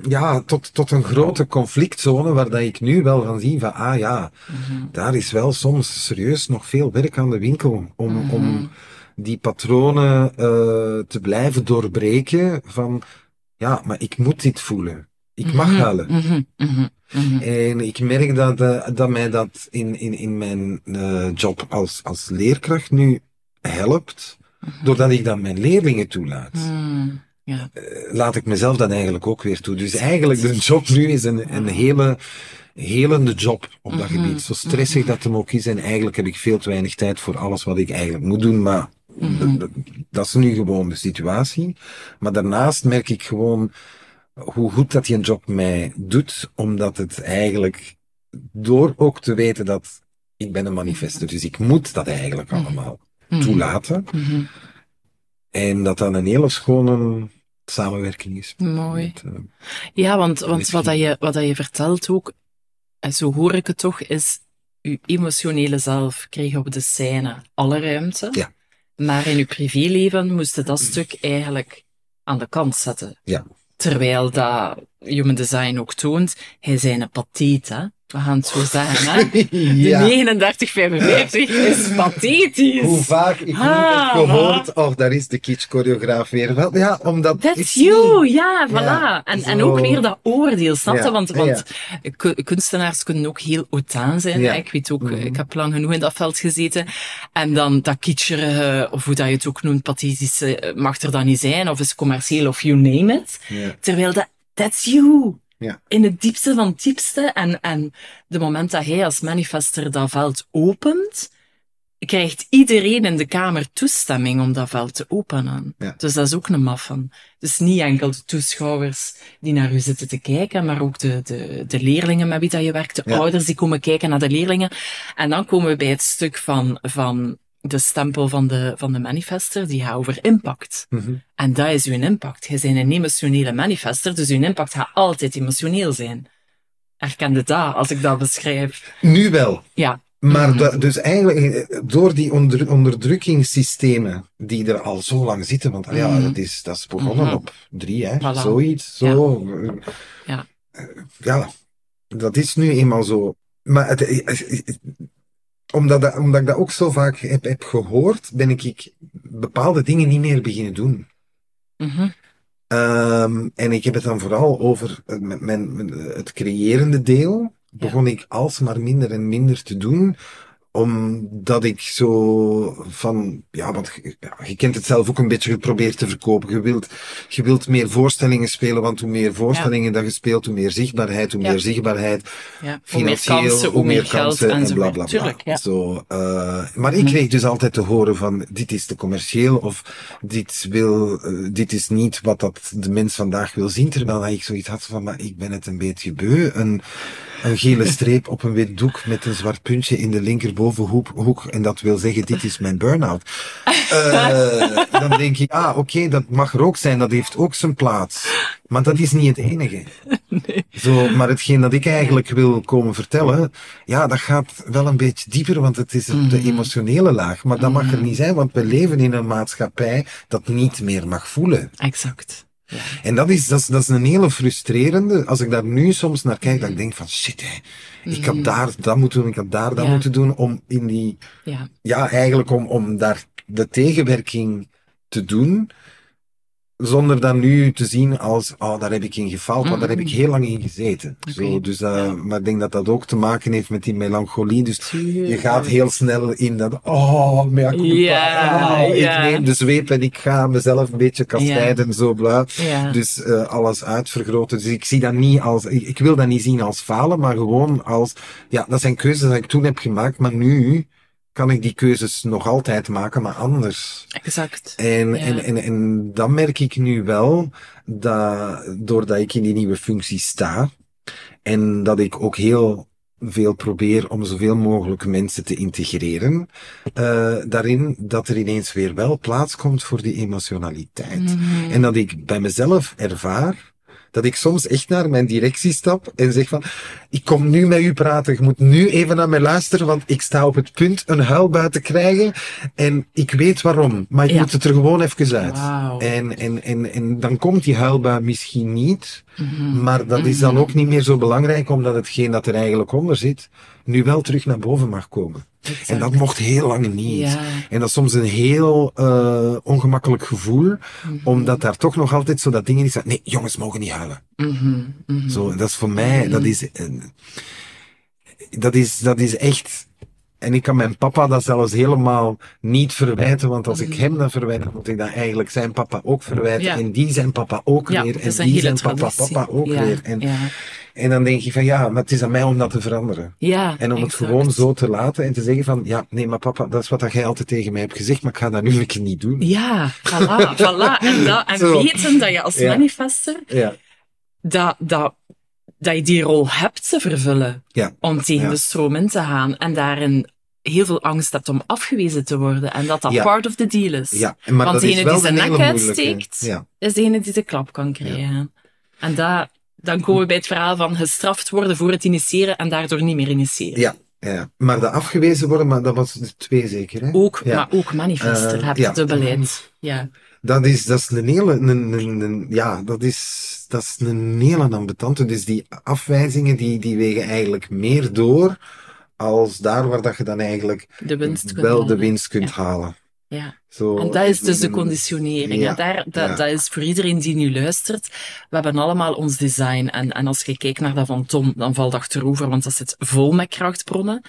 ja, tot, tot een grote conflictzone waar dat ik nu wel van zie van, ah ja, Mhm. daar is wel soms serieus nog veel werk aan de winkel om, Mhm. om die patronen eh, te blijven doorbreken van, ja, maar ik moet dit voelen. Ik mag huilen. Mhm, mhm, mhm. En ik merk dat, eh, dat mij dat in, in, in mijn eh, job als, als leerkracht nu helpt, doordat ik dat mijn leerlingen toelaat. Mm, Ja. Eh, Laat ik mezelf dat eigenlijk ook weer toe. Dus eigenlijk de job nu is een, een hele helende job op dat gebied. Zo stressig dat hem ook is. En eigenlijk heb ik veel te weinig tijd voor alles wat ik eigenlijk moet doen. Maar dat is nu gewoon de situatie. Maar daarnaast merk ik gewoon hoe goed dat die een job mij doet. Omdat het eigenlijk, door ook te weten dat ik ben een manifester, dus ik moet dat eigenlijk allemaal Mhm. toelaten. Mhm. En dat dan een hele schone samenwerking is. Mooi. Met, eh, Ja, want, want wat, dat je, wat dat je vertelt ook, en zo hoor ik het toch, is uw emotionele zelf kreeg op de scène alle ruimte. Ja. Maar in uw privéleven moest je dat stuk eigenlijk aan de kant zetten. Ja. Terwijl dat Human Design ook toont, hij zijn een patheet, hè. We gaan het zo zeggen, hè. De ja. 3955 is pathetisch. Hoe vaak ik nu Ah. heb gehoord, oh, daar is de kitsch-choreograaf weer. Wel, ja, omdat... That's you, ja, voilà. En, en ook weer dat oordeel, snap je? Want, want ku- kunstenaars kunnen ook heel autaan zijn. Ik weet ook, Mhm. ik heb lang genoeg in dat veld gezeten. En dan dat kitscherige, of hoe dat je het ook noemt, pathetische, eh, mag er dan niet zijn, of is commercieel, of you name it. Terwijl dat, that's you. Ja. In het diepste van het diepste. En, en de moment dat hij als manifester dat veld opent, krijgt iedereen in de kamer toestemming om dat veld te openen. Ja. Dus dat is ook een maffen. Dus niet enkel de toeschouwers die naar u zitten te kijken, maar ook de, de, de leerlingen met wie dat je werkt, de Ja. ouders die komen kijken naar de leerlingen. En dan komen we bij het stuk van, van de stempel van de, van de manifester, die gaat over impact. Mhm. En dat is uw impact. Je bent een emotionele manifester, dus uw impact gaat altijd emotioneel zijn. Herkende dat, als ik dat beschrijf. Nu wel. Ja. Maar Mhm. dus eigenlijk, eh, door die onder, onderdrukkingssystemen die er al zo lang zitten, want ah ja, Mhm. dat, is, dat is begonnen Mhm. op drie, hè, Voilà. zoiets, zo. Ja. eh, Ja, dat is nu eenmaal zo. Maar het, eh, eh, omdat, dat, omdat ik dat ook zo vaak heb, heb gehoord, ben ik, ik bepaalde dingen niet meer beginnen doen. Mhm. Ehm, en ik heb het dan vooral over mijn, het creërende deel. Begon ik alsmaar minder en minder te doen. Omdat ik zo van, ja, want je- ja, je kent het zelf ook een beetje geprobeerd te verkopen. Je wilt, je wilt meer voorstellingen spelen, want hoe meer voorstellingen dat je speelt, hoe meer zichtbaarheid, hoe Ja. meer zichtbaarheid. Ja. Hoe meer Financieel, kansen, hoe meer geld en enzovoort. bla bla bla. Tuurlijk, ja. Zo, eh, maar ik Mhm. kreeg dus altijd te horen van dit is te commercieel of dit wil, eh, dit is niet wat dat de mens vandaag wil zien. Terwijl ik zoiets had van, maar ik ben het een beetje beu. Een, een gele streep op een wit doek met een zwart puntje in de linkerbovenhoek. Hoek, en dat wil zeggen, dit is mijn burn-out. Eh, dan denk ik, ah, oké, dat mag er ook zijn. Dat heeft ook zijn plaats. Maar dat is niet het enige. Zo, maar hetgeen dat ik eigenlijk wil komen vertellen, ja, dat gaat wel een beetje dieper, want het is op de Mhm. emotionele laag. Maar dat mag er niet zijn, want we leven in een maatschappij dat niet meer mag voelen. Exact. Ja. En dat is, dat is, dat is een hele frustrerende, als ik daar nu soms naar kijk, dat ik denk van, shit hè, ik had daar dat moeten doen, ik had daar dat. Ja. moeten doen, om in die, Ja. ja, eigenlijk om, om daar de tegenwerking te doen, zonder dat nu te zien als, oh, daar heb ik in gefaald, want daar heb ik heel lang in gezeten. Zo, dus, uh, Ja. maar ik denk dat dat ook te maken heeft met die melancholie. Dus Tuurlijk. je gaat heel snel in dat, oh, mea culpa, Ja, oh, ja. ik neem de zweep en ik ga mezelf een beetje kastijden, zo bla. Dus uh, alles uitvergroten. Dus ik zie dat niet als, ik, ik wil dat niet zien als falen, maar gewoon als, ja, dat zijn keuzes die ik toen heb gemaakt, maar nu kan ik die keuzes nog altijd maken, maar anders. Exact. En, Ja. en, en, en dan merk ik nu wel dat, doordat ik in die nieuwe functie sta, en dat ik ook heel veel probeer om zoveel mogelijk mensen te integreren, uh, daarin dat er ineens weer wel plaats komt voor die emotionaliteit. Mhm. En dat ik bij mezelf ervaar dat ik soms echt naar mijn directie stap en zeg van, ik kom nu met u praten, je moet nu even naar mij luisteren, want ik sta op het punt een huilbui te krijgen en ik weet waarom, maar ik Ja. moet het er gewoon even uit. En, en, en, en dan komt die huilbui misschien niet, Mhm. maar dat is dan ook niet meer zo belangrijk, omdat hetgeen dat er eigenlijk onder zit, nu wel terug naar boven mag komen. Exact. En dat mocht heel lang niet. Ja. En dat is soms een heel uh, ongemakkelijk gevoel, Mhm. omdat daar toch nog altijd zo dat dingen is nee, jongens mogen niet huilen. Mhm. Mhm. Zo, dat is voor mij, dat is, uh, dat is, dat is echt, En ik kan mijn papa dat zelfs helemaal niet verwijten, want als ik hem dat verwijt, moet ik dat eigenlijk zijn papa ook verwijten. Ja. En die zijn papa ook Ja, weer. En die zijn papa, traditie. papa ook ja, weer. En, en dan denk je van ja, maar het is aan mij om dat te veranderen. ja, En om het gewoon zo te laten en te zeggen van, ja, nee, maar papa, dat is wat dat jij altijd tegen mij hebt gezegd, maar ik ga dat nu een keer niet doen. Ja, voilà, voilà. En, dat, en Zo. weten dat je als Ja. manifester, dat, dat, dat je die rol hebt te vervullen. Ja. Om tegen Ja. de stroom in te gaan. En daarin heel veel angst hebt om afgewezen te worden. En dat dat Ja. part of the deal is. ja. Maar Want dat degene die zijn nek uitsteekt, is degene die de klap kan krijgen. En dat, dan komen we bij het verhaal van gestraft worden voor het initiëren en daardoor niet meer initiëren. ja, ja. Maar de afgewezen worden, maar dat was de twee zeker, hè? Ook, Ja. maar ook manifester, Eh, heb ja. je dubbelheid. Ja. Dat is, dat is een hele, een, een, een- ja, dat is, dat is een hele ambetante. Dus die afwijzingen, die, die wegen eigenlijk meer door als daar waar dat je dan eigenlijk De wel de winst kunt Ja. halen. Ja. Zo, En dat is dus de conditionering. Ja, daar, dat, ja. dat is voor iedereen die nu luistert. We hebben allemaal ons design. En, en als je kijkt naar dat van Tom, dan valt dat achterover, want dat zit vol met krachtbronnen.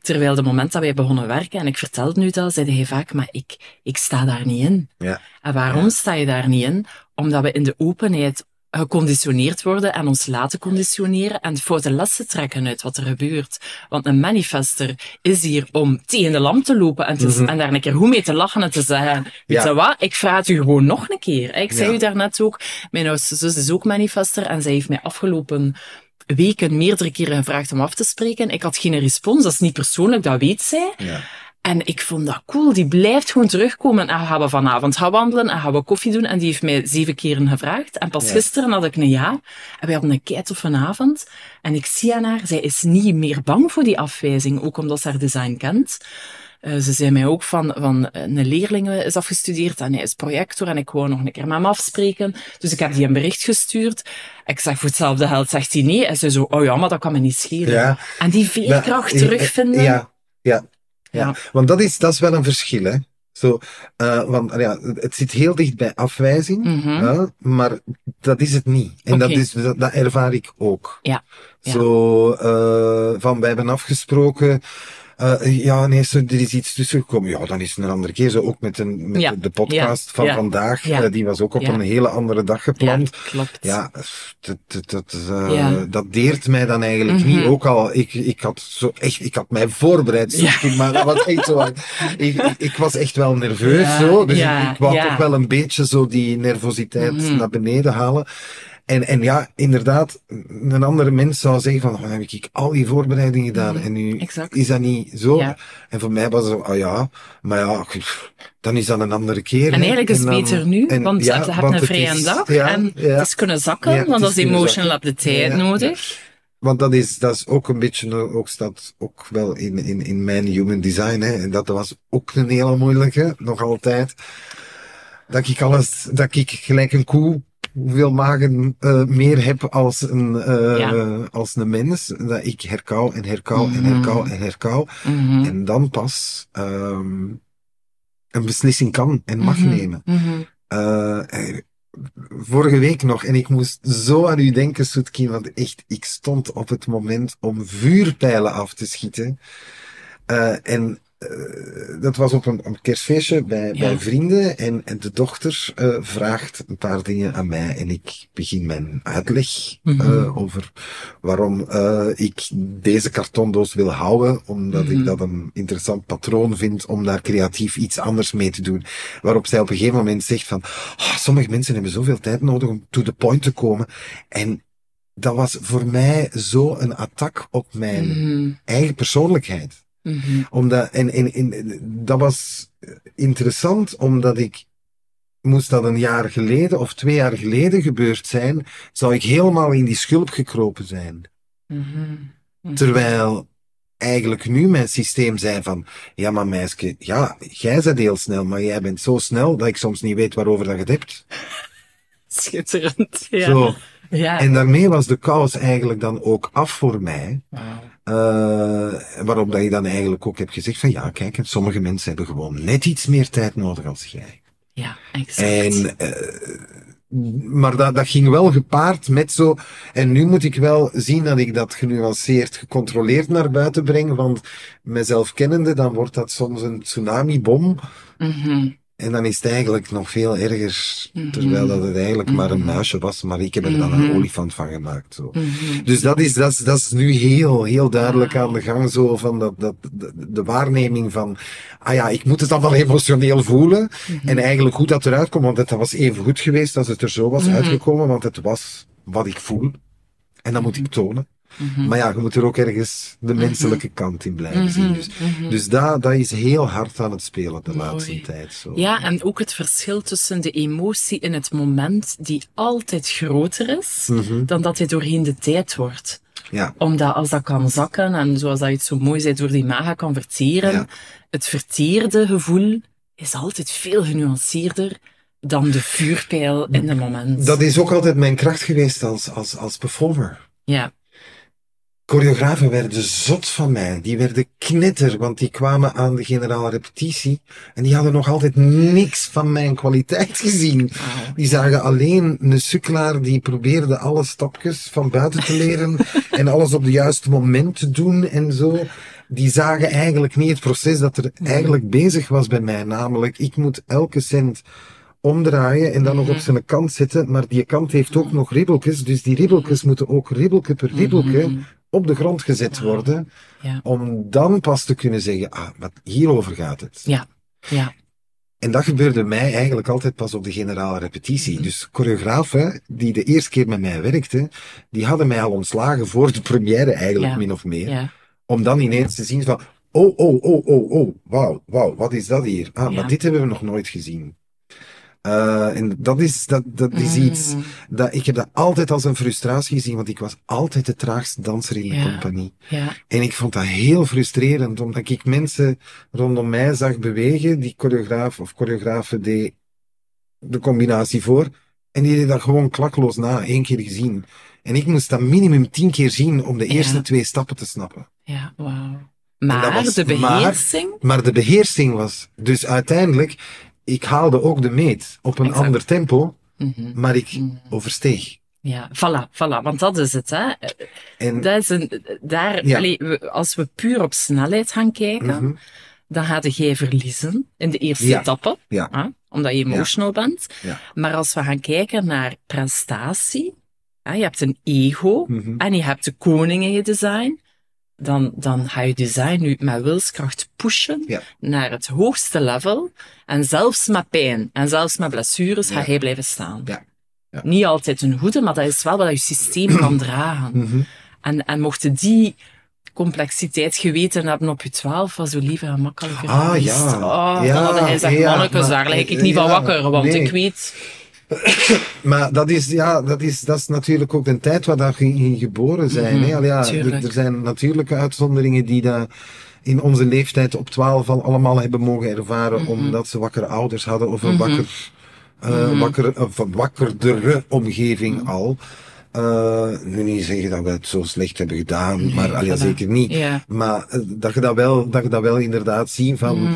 Terwijl de moment dat wij begonnen werken, en ik vertelde nu dat, zei hij vaak, maar ik, ik sta daar niet in. Ja. En waarom Ja. sta je daar niet in? Omdat we in de openheid geconditioneerd worden en ons laten conditioneren en foute lessen trekken uit wat er gebeurt. Want een manifester is hier om tegen de lamp te lopen en, te, Mhm. en daar een keer goed mee te lachen en te zeggen, weet Ja. je wat, ik vraag het u gewoon nog een keer. Ik zei Ja. u daarnet ook, mijn oudste zus is ook manifester en zij heeft mij afgelopen weken meerdere keren gevraagd om af te spreken. Ik had geen respons, dat is niet persoonlijk, dat weet zij. Ja. En ik vond dat cool. Die blijft gewoon terugkomen. En gaan we vanavond gaan wandelen en gaan we koffie doen. En die heeft mij zeven keren gevraagd. En pas Ja. gisteren had ik een ja. En wij hadden een keitoffe avond. En ik zie aan haar, zij is niet meer bang voor die afwijzing. Ook omdat ze haar design kent. Eh, ze zei mij ook van, van eh, een leerling is afgestudeerd en hij is projector en ik wou nog een keer met hem afspreken. Dus ik heb die een bericht gestuurd. Ik zeg voor hetzelfde geld, zegt hij nee. En ze zo, oh ja, maar dat kan me niet schelen. Ja. En die veerkracht eh, terugvinden. Ja, ja, ja. Ja. Want dat is, dat is wel een verschil, hè. Zo, eh, want ja, het zit heel dicht bij afwijzing, Mhm. hè, maar dat is het niet. En dat, is, dat, dat ervaar ik ook. Ja, ja. Zo, eh, van wij hebben afgesproken, eh, ja, nee, zo, er is iets tussen gekomen. Ja, dan is het een andere keer. Zo ook met, een, met Ja, de podcast ja, van ja, vandaag. ja. eh, die was ook op Ja. een hele andere dag ja, gepland. klopt. Ja, dat, dat, dat, eh, Ja. dat deert mij dan eigenlijk Mhm. niet. Ook al, ik, ik had zo echt, ik had mij voorbereid, Ja. Maar dat was echt zo. Ik, ik, was echt wel nerveus, Ja, zo. Dus ja, ik, ik wou ja. toch wel een beetje zo die nervositeit Mhm. naar beneden halen. En, en ja, inderdaad, een andere mens zou zeggen van, oh, dan heb ik al die voorbereidingen gedaan Mhm, en nu exact. is dat niet zo. Ja. En voor mij was het zo, oh ja, maar ja, dan is dat een andere keer. En hè. eigenlijk is het beter nu, en want ja, je hebt want een vrije dag ja, en het is kunnen zakken, want is als kunnen emotion zakken. heb de tijd nodig. Want dat is, dat is ook een beetje, ook staat ook wel in, in, in mijn human design, hè. En dat was ook een hele moeilijke, nog altijd. Dat ik alles, dat ik gelijk een koe, hoeveel magen eh, meer heb als een, eh, Ja. als een mens. Dat ik herkauw en herkauw en Mhm. herkauw en herkauw. Mhm. En dan pas, ehm een beslissing kan en mag Mhm. nemen. Eh, vorige week nog, en ik moest zo aan u denken, Soetkin, want echt, ik stond op het moment om vuurpijlen af te schieten. En eh, dat was op een, een kerstfeestje bij, Ja. bij vrienden, en, en de dochter eh, vraagt een paar dingen aan mij, en ik begin mijn uitleg Mhm. eh, over waarom ik deze kartondoos wil houden, omdat Mhm. ik dat een interessant patroon vind om daar creatief iets anders mee te doen. Waarop zij op een gegeven moment zegt van, "Ah, sommige mensen hebben zoveel tijd nodig om to the point te komen. En dat was voor mij zo een attack op mijn Mhm. eigen persoonlijkheid. Mhm. Omdat, en, en, en dat was interessant, omdat ik, moest dat een jaar geleden of twee jaar geleden gebeurd zijn, zou ik helemaal in die schulp gekropen zijn. Mhm. Terwijl eigenlijk nu mijn systeem zei van, ja maar meisje, ja, jij bent heel snel, maar jij bent zo snel dat ik soms niet weet waarover dat je het hebt. Schitterend. Ja. Zo. Ja. En daarmee was de kous eigenlijk dan ook af voor mij. Uh, waarop dat je dan eigenlijk ook hebt gezegd van ja, kijk, sommige mensen hebben gewoon net iets meer tijd nodig als jij. Ja, exact. En uh, maar dat, dat ging wel gepaard met zo. En nu moet ik wel zien dat ik dat genuanceerd, gecontroleerd naar buiten breng. Want mezelf kennende, dan wordt dat soms een tsunami-bom. Mhm. En dan is het eigenlijk nog veel erger. Mhm. Terwijl dat het eigenlijk maar een muisje was. Maar ik heb er dan een olifant van gemaakt. Zo. Dus dat is, dat, is, dat is nu heel, heel duidelijk aan de gang. Zo van dat, dat, de, de waarneming van. Ah ja, ik moet het dan wel emotioneel voelen. En eigenlijk hoe dat eruit komt. Want het was even goed geweest als het er zo was uitgekomen. Want het was wat ik voel. En dat moet ik tonen. Maar ja, je moet er ook ergens de menselijke kant in blijven zien. Dus, dus dat, dat is heel hard aan het spelen de laatste tijd. Zo. Ja, en ook het verschil tussen de emotie in het moment, die altijd groter is, Mhm. dan dat hij doorheen de tijd wordt. Ja. Omdat als dat kan zakken, en zoals dat je het zo mooi zei, door die maga kan verteren, Ja. het verteerde gevoel is altijd veel genuanceerder dan de vuurpijl in het moment. Dat is ook altijd mijn kracht geweest als, als, als performer. Ja. Choreografen werden zot van mij. Die werden knetter, want die kwamen aan de generale repetitie. En die hadden nog altijd niks van mijn kwaliteit gezien. Die zagen alleen een sukkelaar die probeerde alle stapjes van buiten te leren. en alles op het juiste moment te doen en zo. Die zagen eigenlijk niet het proces dat er eigenlijk bezig was bij mij. Namelijk, ik moet elke cent omdraaien en dan nog op zijn kant zetten. Maar die kant heeft ook nog ribbeltjes. Dus die ribbeltjes moeten ook ribbeltje per ribbeltje op de grond gezet worden. Ja. Om dan pas te kunnen zeggen, ah, wat hierover gaat het. Ja. Ja. En dat gebeurde mij eigenlijk altijd pas op de generale repetitie. Mhm. Dus choreografen die de eerste keer met mij werkten, die hadden mij al ontslagen voor de première eigenlijk Ja. min of meer. Ja. Om dan ineens te zien van, oh, oh, oh, oh, oh, wauw, wauw, wat is dat hier? Ah, maar dit hebben we nog nooit gezien. Eh, en dat is, dat, dat is Mm. iets, dat, ik heb dat altijd als een frustratie gezien, want ik was altijd de traagste danser in de Ja. compagnie. Ja. En ik vond dat heel frustrerend, omdat ik mensen rondom mij zag bewegen, die choreograaf of choreografen deed de combinatie voor, en die deed dat gewoon klakloos na, één keer gezien. En ik moest dat minimum tien keer zien om de Ja. eerste twee stappen te snappen. Ja, wauw. Maar de maar- beheersing, Maar de beheersing was, dus uiteindelijk, ik haalde ook de meet op een Exact. ander tempo, Mhm. maar ik Mhm. oversteeg. ja, voilà, voilà, want dat is het, hè. En, Dat is een, daar, Ja. allee, als we puur op snelheid gaan kijken, Mhm. dan gaat jij verliezen in de eerste Ja. etappe, Ja. hè, omdat je emotional bent. Ja. Maar als we gaan kijken naar prestatie, hè, je hebt een ego en je hebt de koning in je design, dan, dan ga je design nu met wilskracht pushen Ja. naar het hoogste level. En zelfs met pijn en zelfs met blessures ga jij blijven staan. Ja. Niet altijd een goede, maar dat is wel wat je systeem kan dragen. Mhm. En, en mochten die complexiteit geweten hebben op je twaalf, was zo lief en makkelijker Ah, geweest. ja. Oh, Ja, dan hadden hij gezegd, mannekes, daar lijk ik niet van ja, wakker, want nee. ik weet... Maar dat is, ja, dat is, dat is natuurlijk ook de tijd waar dat we in geboren zijn. Mhm, hè? Ja, er, er zijn natuurlijke uitzonderingen die dat in onze leeftijd op 12 al allemaal hebben mogen ervaren, Mhm. omdat ze wakkere ouders hadden of een wakker, eh, wakker, of wakkerdere omgeving Mhm. al. Eh, nu niet zeggen dat we het zo slecht hebben gedaan, maar voilà. zeker niet. Ja. Maar eh, dat je dat wel, dat je dat wel inderdaad ziet van, Mhm.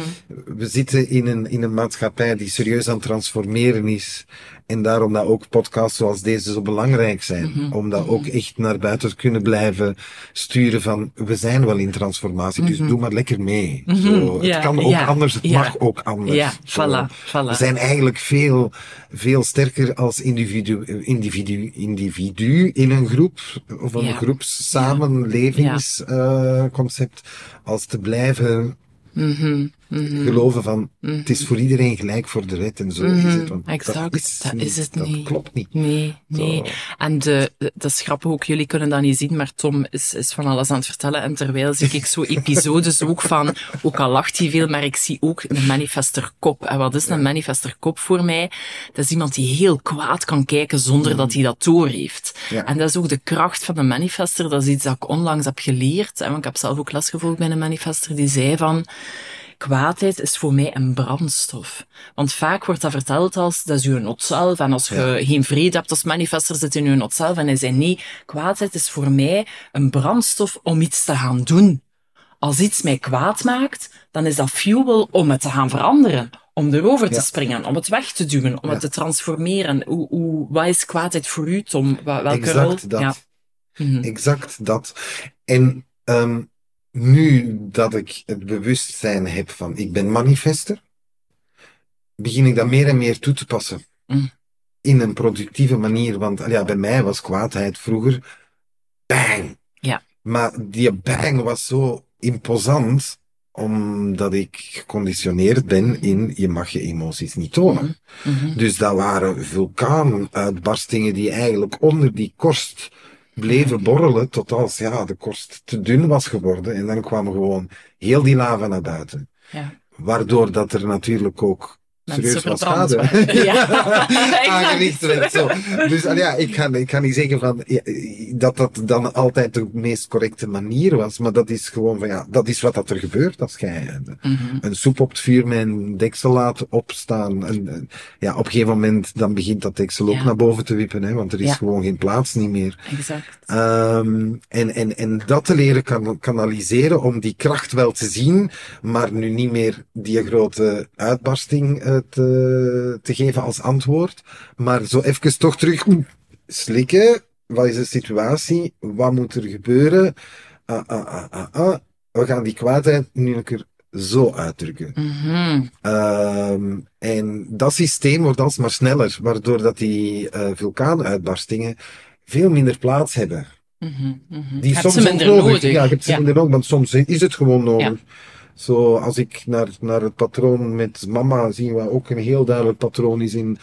we zitten in een, in een maatschappij die serieus aan het transformeren is. En daarom dat ook podcasts zoals deze zo belangrijk zijn. Mhm. Om dat ook echt naar buiten te kunnen blijven sturen van, we zijn wel in transformatie, dus doe maar lekker mee. Zo, Ja, het kan ook ja, anders, het ja. mag ook anders. Ja, Zo. voilà, voilà. We zijn eigenlijk veel, veel sterker als individu, individu, individu in een groep, of een Ja. groepssamenlevingsconcept, als te blijven Mhm, mhm. geloven van, het is voor iedereen gelijk voor de wet en zo is het. Want exact, dat is, dat niet, is het dat niet. klopt niet. Nee, nee. Zo. En de, de- dat is grappig ook, jullie kunnen dat niet zien, maar Tom is, is van alles aan het vertellen. En terwijl zie ik zo episodes ook van, ook al lacht hij veel, maar ik zie ook een manifesterkop. En wat is een manifesterkop voor mij? Dat is iemand die heel kwaad kan kijken zonder dat hij dat door heeft. Ja. En dat is ook de kracht van de manifester. Dat is iets dat ik onlangs heb geleerd. En ik heb zelf ook les gevolgd bij een manifester die zei van, kwaadheid is voor mij een brandstof. Want vaak wordt dat verteld als, dat is uw not zelf. En als je geen vrede hebt als manifester, zit in uw not zelf. En hij zei, nee, kwaadheid is voor mij een brandstof om iets te gaan doen. als iets mij kwaad maakt, dan is dat fuel om het te gaan veranderen. Om erover te springen, om het weg te duwen, om Ja. het te transformeren. Hoe, hoe, wat is kwaadheid voor u, Tom? Welke exact rol? dat. Mhm. Exact dat. En ehm, nu dat ik het bewustzijn heb van ik ben manifester, begin ik dat meer en meer toe te passen. Mm. In een productieve manier. Want ja, bij mij was kwaadheid vroeger bang. Ja. Maar die bang was zo imposant omdat ik geconditioneerd ben in je mag je emoties niet tonen. Mhm. Dus dat waren vulkaanuitbarstingen die eigenlijk onder die korst bleven borrelen tot als ja, de korst te dun was geworden. En dan kwam gewoon heel die lava naar buiten. Ja. Waardoor dat er natuurlijk ook serieus wat schade. Ja. aangericht werd. Zo. Dus ah ja, ik ga, ik ga niet zeggen van, ja, dat dat dan altijd de meest correcte manier was, maar dat is gewoon van ja, dat is wat dat er gebeurt als jij Mhm. een soep op het vuur met een deksel laat opstaan. En, ja, op een gegeven moment dan begint dat deksel ook Ja. naar boven te wippen, hè, want er is gewoon geen plaats niet meer. Exact. Ehm, en, en, en dat te leren kan, kanaliseren om die kracht wel te zien, maar nu niet meer die grote uitbarsting eh, te, te geven als antwoord, maar zo even toch terug slikken. Wat is de situatie? Wat moet er gebeuren? Ah, ah, ah. We gaan die kwaadheid nu een keer zo uitdrukken. Mhm. Ehm, en dat systeem wordt alsmaar sneller, waardoor dat die eh, vulkaanuitbarstingen veel minder plaats hebben. Mhm. Mhm. Die Heb soms ook nodig. nodig. Ja, je hebt ze Ja. minder nodig, want soms is het gewoon nodig. Zo, als ik naar, naar het patroon met mama zie, wat ook een heel duidelijk patroon is in,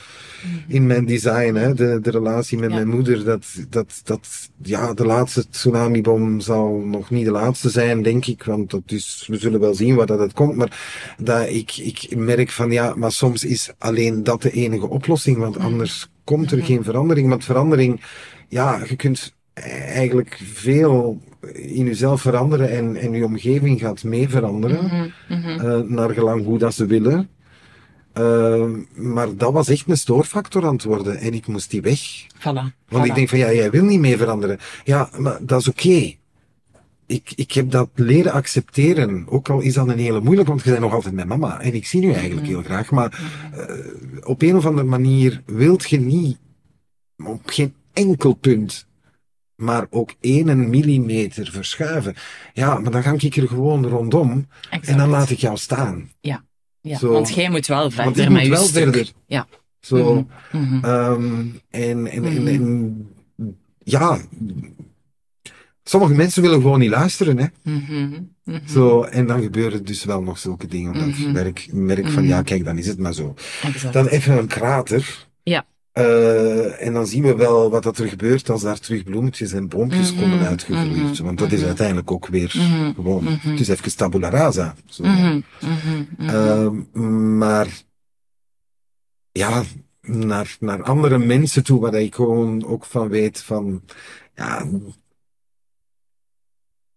in mijn design, hè, de, de relatie met Mhm. Ja. mijn moeder, dat, dat, dat, ja, de laatste tsunamibom zal nog niet de laatste zijn, denk ik, want dat is, we zullen wel zien waar dat het komt, maar dat ik, ik merk van, ja, maar soms is alleen dat de enige oplossing, want Mhm. anders komt er geen verandering, want verandering, ja, je kunt eigenlijk veel in jezelf veranderen en, en je omgeving gaat mee veranderen, Mhm. Mhm. eh, naar gelang hoe dat ze willen. Eh, maar dat was echt een stoorfactor aan het worden en ik moest die weg. Voilà. Want Voilà. ik denk van ja, jij wil niet mee veranderen. Ja, maar dat is oké. Ik, ik heb dat leren accepteren. Ook al is dat een hele moeilijk, want je bent nog altijd mijn mama. En ik zie nu eigenlijk heel graag. Maar eh, op een of andere manier wilt je niet op geen enkel punt maar ook één millimeter verschuiven. Ja, maar dan ga ik er gewoon rondom Exact. en dan laat ik jou staan. Ja, Zo. want jij moet wel Want verder ik met moet wel stuk. verder. Ja. Zo, Mhm. Mhm. ehm, en, en, en, Mhm. en ja, sommige mensen willen gewoon niet luisteren, hè. Mhm. Mhm. Zo, en dan gebeuren dus wel nog zulke dingen. Want ik merk, merk van, ja, kijk, dan is het maar zo. Exact. Dan even een krater. Ja. Eh, en dan zien we wel wat dat er gebeurt als daar terug bloemetjes en boompjes Mhm, komen uitgegroeid. mhm, Want dat is mhm. uiteindelijk ook weer gewoon, het is even tabula rasa. Zo. Ehm, maar ja, naar, naar andere mensen toe, waar ik gewoon ook van weet van, ja,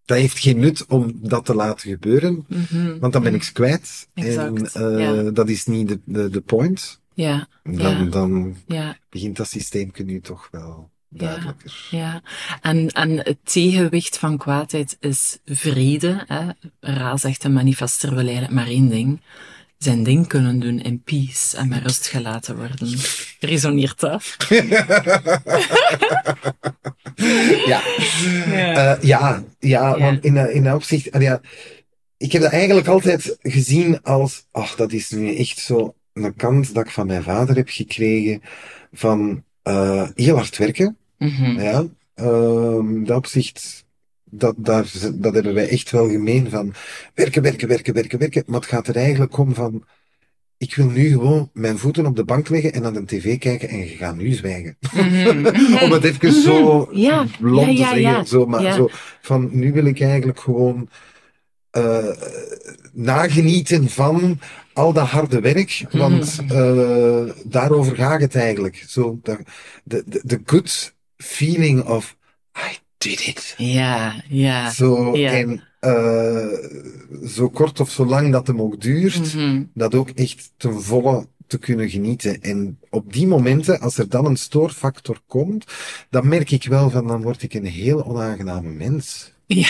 dat heeft geen nut om dat te laten gebeuren, want dan ben ik kwijt. Exact, En eh, ja. dat is niet de, de, de point. Ja, Dan, Ja. dan ja, begint dat systeem nu toch wel duidelijker. ja. En, en het tegenwicht van kwaadheid is vrede. Hè. Ra zegt, een manifester wil eigenlijk maar één ding. Zijn ding kunnen doen in peace en met rust gelaten worden. Resoneert dat? Ja. Ja. Eh, ja, ja, Ja. want in, dat- in dat opzicht, ah, ja, ik heb dat eigenlijk altijd gezien als, ach, dat is nu echt zo een kant dat ik van mijn vader heb gekregen van eh, heel hard werken. Mhm. Ja, Ehm, dat opzicht, dat, daar, dat hebben wij echt wel gemeen van werken, werken, werken, werken, werken. Maar het gaat er eigenlijk om van, ik wil nu gewoon mijn voeten op de bank leggen en naar de tv kijken en je gaat nu zwijgen. Mhm. Om het even zo Ja, blond ja, te ja, zeggen. ja. Zo, maar zo van, nu wil ik eigenlijk gewoon eh, nagenieten van al dat harde werk, want eh, daarover gaat het eigenlijk. Zo, de, de, de- de good feeling of I did it. Ja, ja. Zo, ja. en eh, zo kort of zo lang dat hem ook duurt, Mhm. dat ook echt ten volle te kunnen genieten. En op die momenten, als er dan een stoorfactor komt, dan merk ik wel van, dan word ik een heel onaangename mens. Ja.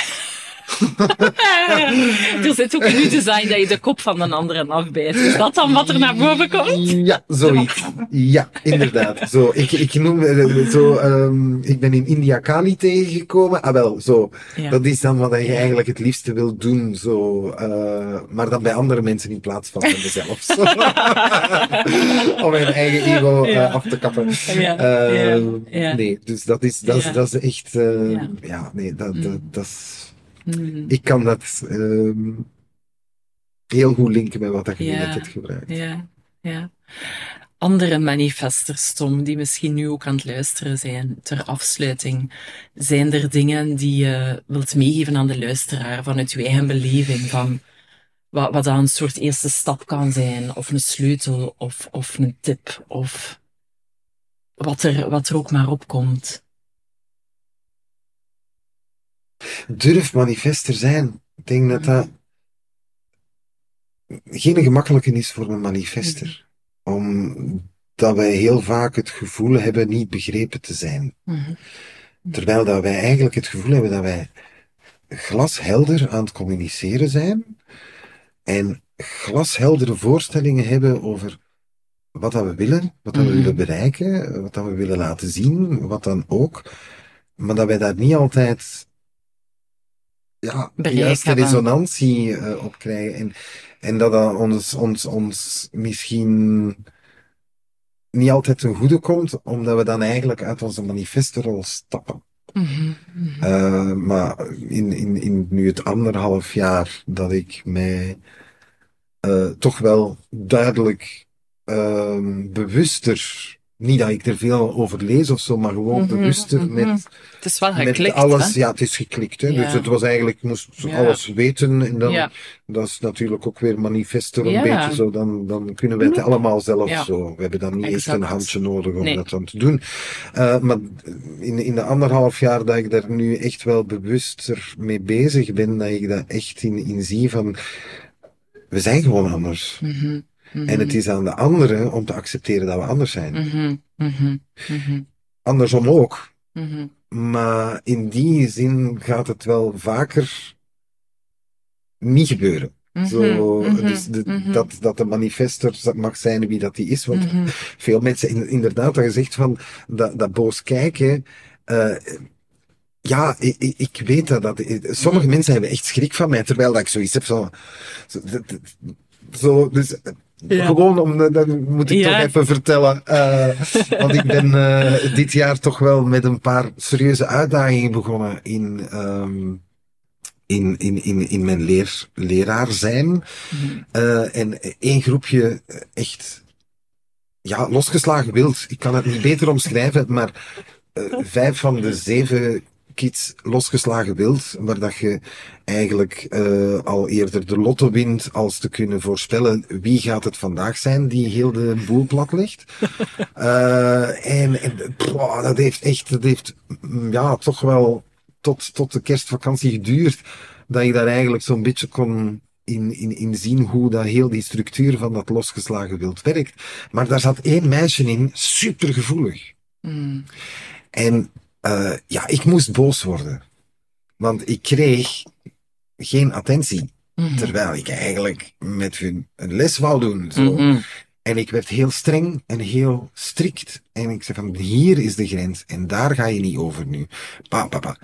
er zit ook in uw design dat je de kop van een andere afbijt. Is dat dan wat er naar boven komt? Ja, zoiets. Ja, inderdaad. Zo, ik, ik noem eh, zo, um, ik ben in India Kali tegengekomen. Ah wel, zo. Ja. Dat is dan wat je eigenlijk het liefste wil doen. Zo, uh, maar dan bij andere mensen in plaats van bij mezelf. Om mijn eigen ego uh, ja. af te kappen. Ja. Nee, dus dat is, dat is, dat is echt, ja. nee, dat, dat, dat is, Mm. Ik kan dat uh, heel goed linken met wat je net hebt gebruikt. Ja, ja. Andere manifesters, Tom, die misschien nu ook aan het luisteren zijn ter afsluiting. Zijn er dingen die je wilt meegeven aan de luisteraar vanuit uw eigen beleving? Van wat, wat dan een soort eerste stap kan zijn, of een sleutel, of, of een tip, of wat er, wat er ook maar opkomt. Durf manifester zijn. Ik denk dat dat geen gemakkelijke is voor een manifester. Omdat wij heel vaak het gevoel hebben niet begrepen te zijn. Terwijl dat wij eigenlijk het gevoel hebben dat wij glashelder aan het communiceren zijn. En glasheldere voorstellingen hebben over wat dat we willen, wat dat we willen bereiken, wat dat we willen laten zien, wat dan ook. Maar dat wij daar niet altijd ja, de juiste resonantie uh, op krijgen. En, en dat dat ons, ons, ons misschien niet altijd ten goede komt, omdat we dan eigenlijk uit onze manifestrol stappen. Mm -hmm. uh, maar in, in, in nu het anderhalf jaar dat ik mij uh, toch wel duidelijk ehm, bewuster niet dat ik er veel over lees of zo, maar gewoon mm -hmm, bewuster mm -hmm. met, het is wel geklikt, alles. Hè? Ja, het is geklikt. Hè? Ja. Dus het was eigenlijk, moest ja. alles weten. En dan, ja. dat is natuurlijk ook weer manifester een beetje zo. Dan, dan kunnen wij het allemaal zelf zo. We hebben dan niet exact. eens een handje nodig om nee. dat dan te doen. Uh, maar in, in de anderhalf jaar dat ik daar nu echt wel bewuster mee bezig ben, dat ik dat echt in, in zie van, we zijn gewoon anders. Mm -hmm. Mm-hmm. En het is aan de anderen om te accepteren dat we anders zijn. Mm-hmm. Mm-hmm. Andersom ook. Maar in die zin gaat het wel vaker niet gebeuren. Zo, dus de, dat, dat de manifester mag zijn wie dat die is. Want veel mensen, inderdaad, dat je zegt van dat, dat boos kijken. Uh, ja, ik, ik, weet dat. dat sommige mensen hebben echt schrik van mij, terwijl dat ik zoiets heb van. Zo, zo dus ja. Gewoon om, dat moet ik toch even vertellen. Uh, want ik ben uh, dit jaar toch wel met een paar serieuze uitdagingen begonnen in, um, in, in, in, in mijn leer, leraar zijn. Uh, en één groepje echt, ja, losgeslagen wild. Ik kan het niet beter omschrijven, maar vijf van de zeven kids losgeslagen wild, waar dat je eigenlijk uh, al eerder de lotto wint als te kunnen voorspellen wie gaat het vandaag zijn die heel de boel plat ligt. uh, en dat heeft echt, dat heeft mm, ja, toch wel tot, tot de kerstvakantie geduurd, dat ik daar eigenlijk zo'n beetje kon in, in, in zien hoe dat heel die structuur van dat losgeslagen wild werkt. Maar daar zat één meisje in, super gevoelig. Mm. En uh, ja, ik moest boos worden. Want ik kreeg geen attentie. Mm -hmm. Terwijl ik eigenlijk met hun een les wou doen. Zo. Mm -hmm. En ik werd heel streng en heel strikt. En ik zei van, hier is de grens. En daar ga je niet over nu. Pa, papa.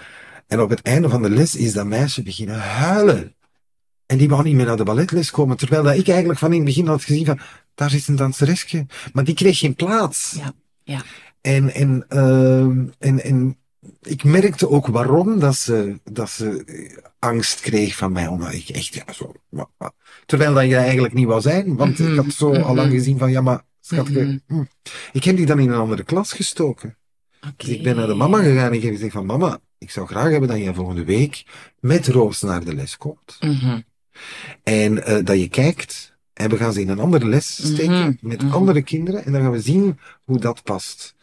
En op het einde van de les is dat meisje beginnen huilen. En die wou niet meer naar de balletles komen. Terwijl dat ik eigenlijk van in het begin had gezien van, daar is een danseresje. Maar die kreeg geen plaats. Ja, ja. En, en, uh, en, en ik merkte ook waarom dat ze, dat ze angst kreeg van mij. Omdat ik echt, ja, zo. Terwijl dat je eigenlijk niet wou zijn. Want mm -hmm. ik had zo mm -hmm. al lang gezien van, ja, maar schatje, mm -hmm. ik heb die dan in een andere klas gestoken. Okay. Dus ik ben naar de mama gegaan en ik heb gezegd van, mama, ik zou graag hebben dat je volgende week met Roos naar de les komt. En uh, dat je kijkt en we gaan ze in een andere les steken met andere kinderen en dan gaan we zien hoe dat past.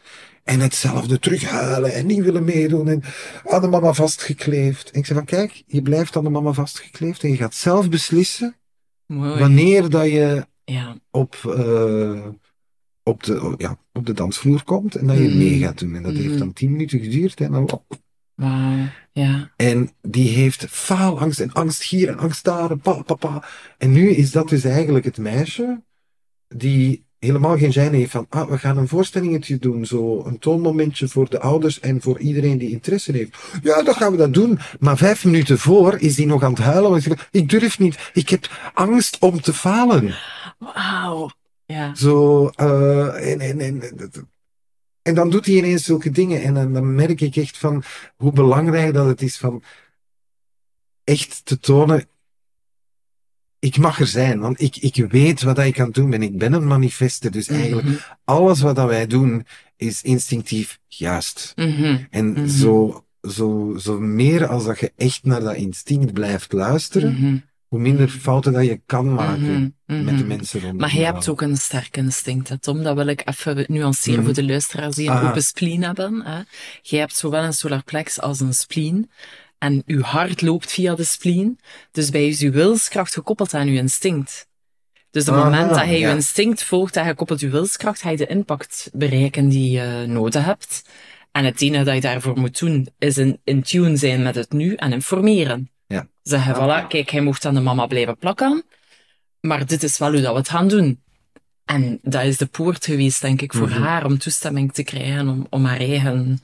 En hetzelfde terughuilen en niet willen meedoen en aan de mama vastgekleefd. En ik zei van kijk, je blijft aan de mama vastgekleefd en je gaat zelf beslissen Mooi. wanneer dat je ja. op, uh, op, de, ja, op de dansvloer komt en dat je mm. mee gaat doen. En dat mm. heeft dan tien minuten geduurd en dan ja. En die heeft faalangst en angst hier en angst daar en pa, pa, pa. En nu is dat dus eigenlijk het meisje die helemaal geen gêne heeft van, ah, we gaan een voorstellingetje doen, zo een toonmomentje voor de ouders en voor iedereen die interesse heeft. Ja, dan gaan we dat doen. Maar vijf minuten voor is die nog aan het huilen, want ik, ik durf niet, ik heb angst om te falen. Wauw, ja. Zo, uh, en, en, en, en dan doet hij ineens zulke dingen. En dan, dan merk ik echt van hoe belangrijk dat het is van echt te tonen. Ik mag er zijn, want ik, ik weet wat ik kan doen ben. Ik ben een manifester. Dus eigenlijk Mhm. alles wat dat wij doen is instinctief juist. Mhm. En Mhm. zo, zo, zo meer als dat je echt naar dat instinct blijft luisteren, hoe minder fouten dat je kan maken met de mensen rondom Maar jij jou. hebt ook een sterk instinct, hè, Tom. Dat wil ik even nuanceren voor de luisteraars die een Ah. open spleen hebben. Hè. Jij hebt zowel een solarplex als een spleen. En uw hart loopt via de spleen. Dus bij is uw wilskracht gekoppeld aan uw instinct. Dus op het Aha, moment dat je je instinct volgt en je koppelt je wilskracht, ga je de impact bereiken die je nodig hebt. En het enige dat je daarvoor moet doen, is in, in tune zijn met het nu en informeren. Ja. Zeggen, Ah. voilà, kijk, hij mocht aan de mama blijven plakken, maar dit is wel hoe dat we het gaan doen. En dat is de poort geweest, denk ik, voor Mhm. haar om toestemming te krijgen om, om haar eigen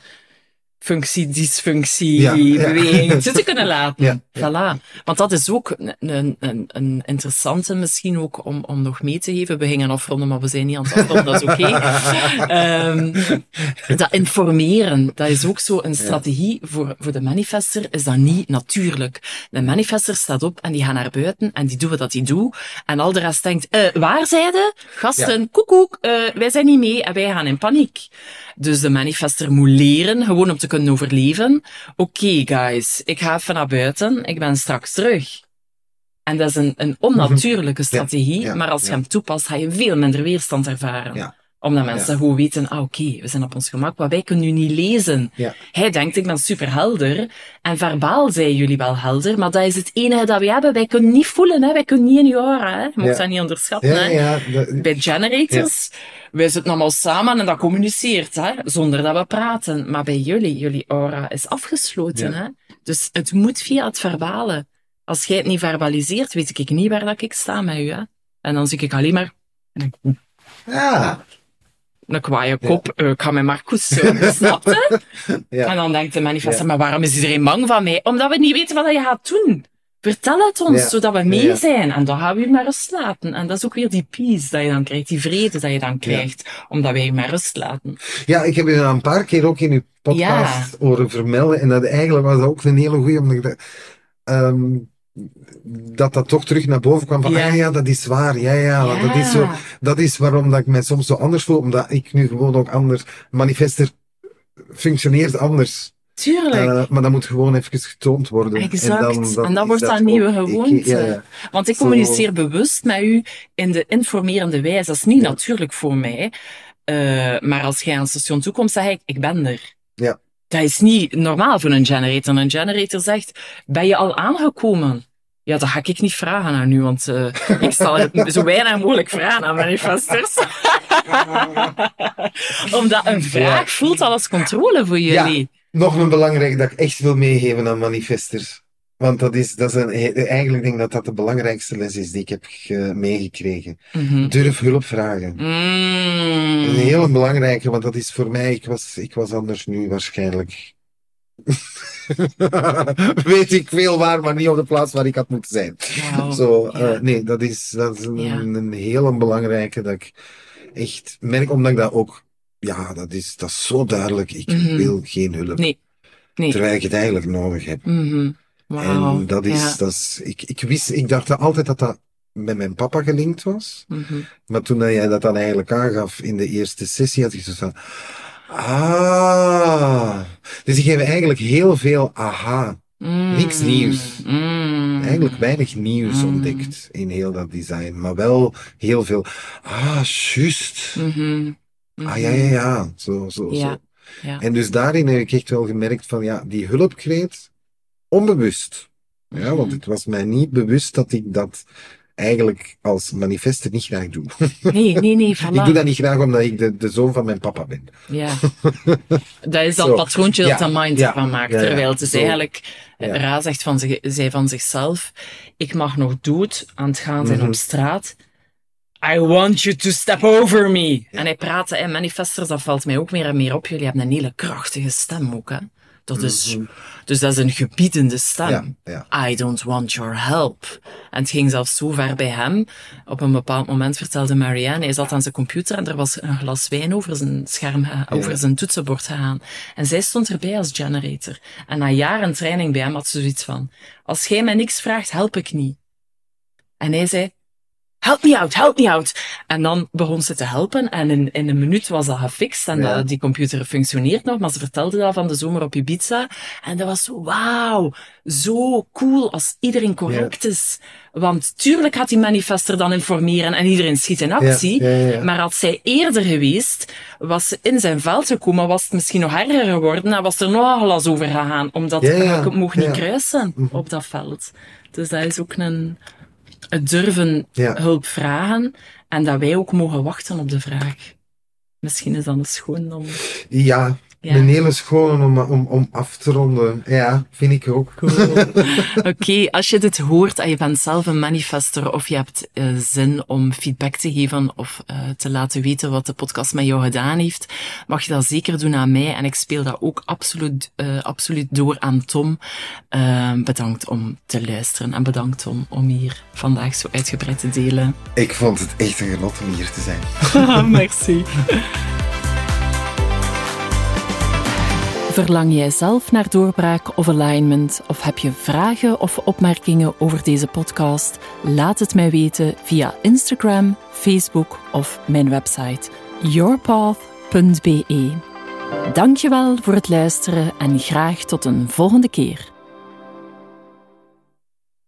functie, dysfunctie, Ja, beweging te kunnen laten. Ja, Voilà. Want dat is ook een, een, een, interessante misschien ook om, om nog mee te geven. We gingen afronden, maar we zijn niet aan het afronden, dat is oké. Ehm, dat informeren, dat is ook zo een strategie voor, voor de manifester, is dat niet natuurlijk. De manifester staat op en die gaat naar buiten en die doet wat die doet. En al de rest denkt, eh, waar zijde? Gasten, koekoek, eh, wij zijn niet mee en wij gaan in paniek. Dus de manifester moet leren, gewoon om te kunnen overleven. Oké, guys, ik ga even naar buiten, ik ben straks terug. En dat is een, een onnatuurlijke strategie, ja, maar als je hem toepast, ga je veel minder weerstand ervaren. Omdat mensen gewoon weten, ah oké, we zijn op ons gemak, maar wij kunnen nu niet lezen. Hij denkt, ik ben super helder. En verbaal zijn jullie wel helder, maar dat is het enige dat we hebben. Wij kunnen niet voelen, hè. wij kunnen niet in je aura. Hè. Je moet dat niet onderschatten. Hè. dat- Bij generators, wij zitten allemaal samen en dat communiceert, hè, zonder dat we praten. Maar bij jullie, jullie aura is afgesloten. Ja. Hè. Dus het moet via het verbale. Als jij het niet verbaliseert, weet ik niet waar dat ik sta met u. Hè. En dan zie ik alleen maar ja, een kwaaie kop, eh, ik ga met Marcus je? Ja. En dan denkt de manifester, Ja. maar waarom is iedereen bang van mij? Omdat we niet weten wat je gaat doen. Vertel het ons, Ja. zodat we mee Ja. zijn. En dan gaan we je maar rust laten. En dat is ook weer die peace dat je dan krijgt, die vrede dat je dan krijgt, omdat wij je maar rust laten. Ja, ik heb je een paar keer ook in uw podcast horen vermelden. En dat eigenlijk was dat ook een hele goeie, omdat ik dat, ehm, dat dat toch terug naar boven kwam van, Ja. ah ja, dat is waar, ja, ja, dat is zo, dat is waarom dat ik mij soms zo anders voel, omdat ik nu gewoon ook anders, manifester functioneert anders. Tuurlijk. Eh, maar dat moet gewoon even getoond worden. Exact. dan En dat is wordt dan ook- nieuwe gewoonte. ja. Want ik communiceer bewust met u in de informerende wijze. Dat is niet natuurlijk voor mij. Eh, maar als jij aan het station toekomt, zeg ik, ik ben er. Ja. Dat is niet normaal voor een generator. Een generator zegt, ben je al aangekomen? Ja, dat ga ik niet vragen aan u, want eh, ik stel zo weinig mogelijk vragen aan manifestors. Omdat een vraag voelt al als controle voor jullie. Nog een belangrijk dat ik echt wil meegeven aan manifesters. Want dat is, dat is een, eigenlijk denk ik dat dat de belangrijkste les is die ik heb ge- meegekregen. Mhm. Durf hulp vragen. Mm. Een hele belangrijke, want dat is voor mij, ik was, ik was anders nu waarschijnlijk. Weet ik veel waar, maar niet op de plaats waar ik had moeten zijn. Zo, Ja. eh, nee, dat is, dat is een, Ja. een hele belangrijke dat ik echt merk, omdat ik dat ook, ja, dat is, dat is zo duidelijk. Ik Mhm. wil geen hulp. Nee. Nee. Terwijl ik het eigenlijk nodig heb. Mhm. En dat is, Ja. dat is ik, ik wist, ik dacht altijd dat dat met mijn papa gelinkt was. Mhm. Maar toen jij dat dan eigenlijk aangaf in de eerste sessie, had ik zo van, ah. Dus ik geef eigenlijk heel veel aha. Mm. Niks nieuws. Mm. Eigenlijk weinig nieuws Mm. ontdekt in heel dat design. Maar wel heel veel, ah, juist. Mhm. Ah, ja, ja, ja. Zo, zo, Ja. zo. Ja. En dus daarin heb ik echt wel gemerkt van, ja, die hulpkreet, onbewust. Ja, want het was mij niet bewust dat ik dat eigenlijk als manifester niet graag doe. Nee, nee, nee, voilà. Ik doe dat niet graag omdat ik de, de zoon van mijn papa ben. Ja. Dat is dat Zo. patroontje dat Ja, de mind ja, ervan maakt. ja. Terwijl het is Zo. eigenlijk. Ra zegt van zich, zij van zichzelf, ik mag nog dood aan het gaan zijn Mhm. op straat. I want you to step over me. En hij praat, en manifestors, dat valt mij ook meer en meer op. Jullie hebben een hele krachtige stem ook, hè. Dat is, dus dat is een gebiedende stem. Ja, ja. I don't want your help. En het ging zelfs zo ver bij hem. Op een bepaald moment vertelde Marianne, hij zat aan zijn computer en er was een glas wijn over zijn scherm, ge- over zijn toetsenbord gegaan. En zij stond erbij als generator. En na jaren training bij hem had ze zoiets van, als jij mij niks vraagt, help ik niet. En hij zei, help me out, help me out. En dan begon ze te helpen en in, in een minuut was dat gefixt en Ja. dat, die computer functioneert nog, maar ze vertelde dat van de zomer op Ibiza. En dat was zo, wauw, zo cool als iedereen correct is. Want tuurlijk gaat die manifester dan informeren en iedereen schiet in actie. Ja. Maar als zij eerder geweest, was ze in zijn veld gekomen, was het misschien nog erger geworden en was er nog een glas over gegaan, omdat ik mocht niet kruisen op dat veld. Dus dat is ook een, het durven Ja. hulp vragen en dat wij ook mogen wachten op de vraag. Misschien is dat een schoon om... Ja, Ja. een hele schone om, om, om af te ronden. Ja, vind ik ook. Oké, als je dit hoort en je bent zelf een manifester of je hebt eh, zin om feedback te geven of eh, te laten weten wat de podcast met jou gedaan heeft, mag je dat zeker doen aan mij en ik speel dat ook absoluut, eh, absoluut door aan Tom. Eh, bedankt om te luisteren en bedankt om, om hier vandaag zo uitgebreid te delen. Ik vond het echt een genot om hier te zijn. Merci. Verlang jij zelf naar doorbraak of alignment? Of heb je vragen of opmerkingen over deze podcast? Laat het mij weten via Instagram, Facebook of mijn website yourpath.be. Dankjewel voor het luisteren en graag tot een volgende keer.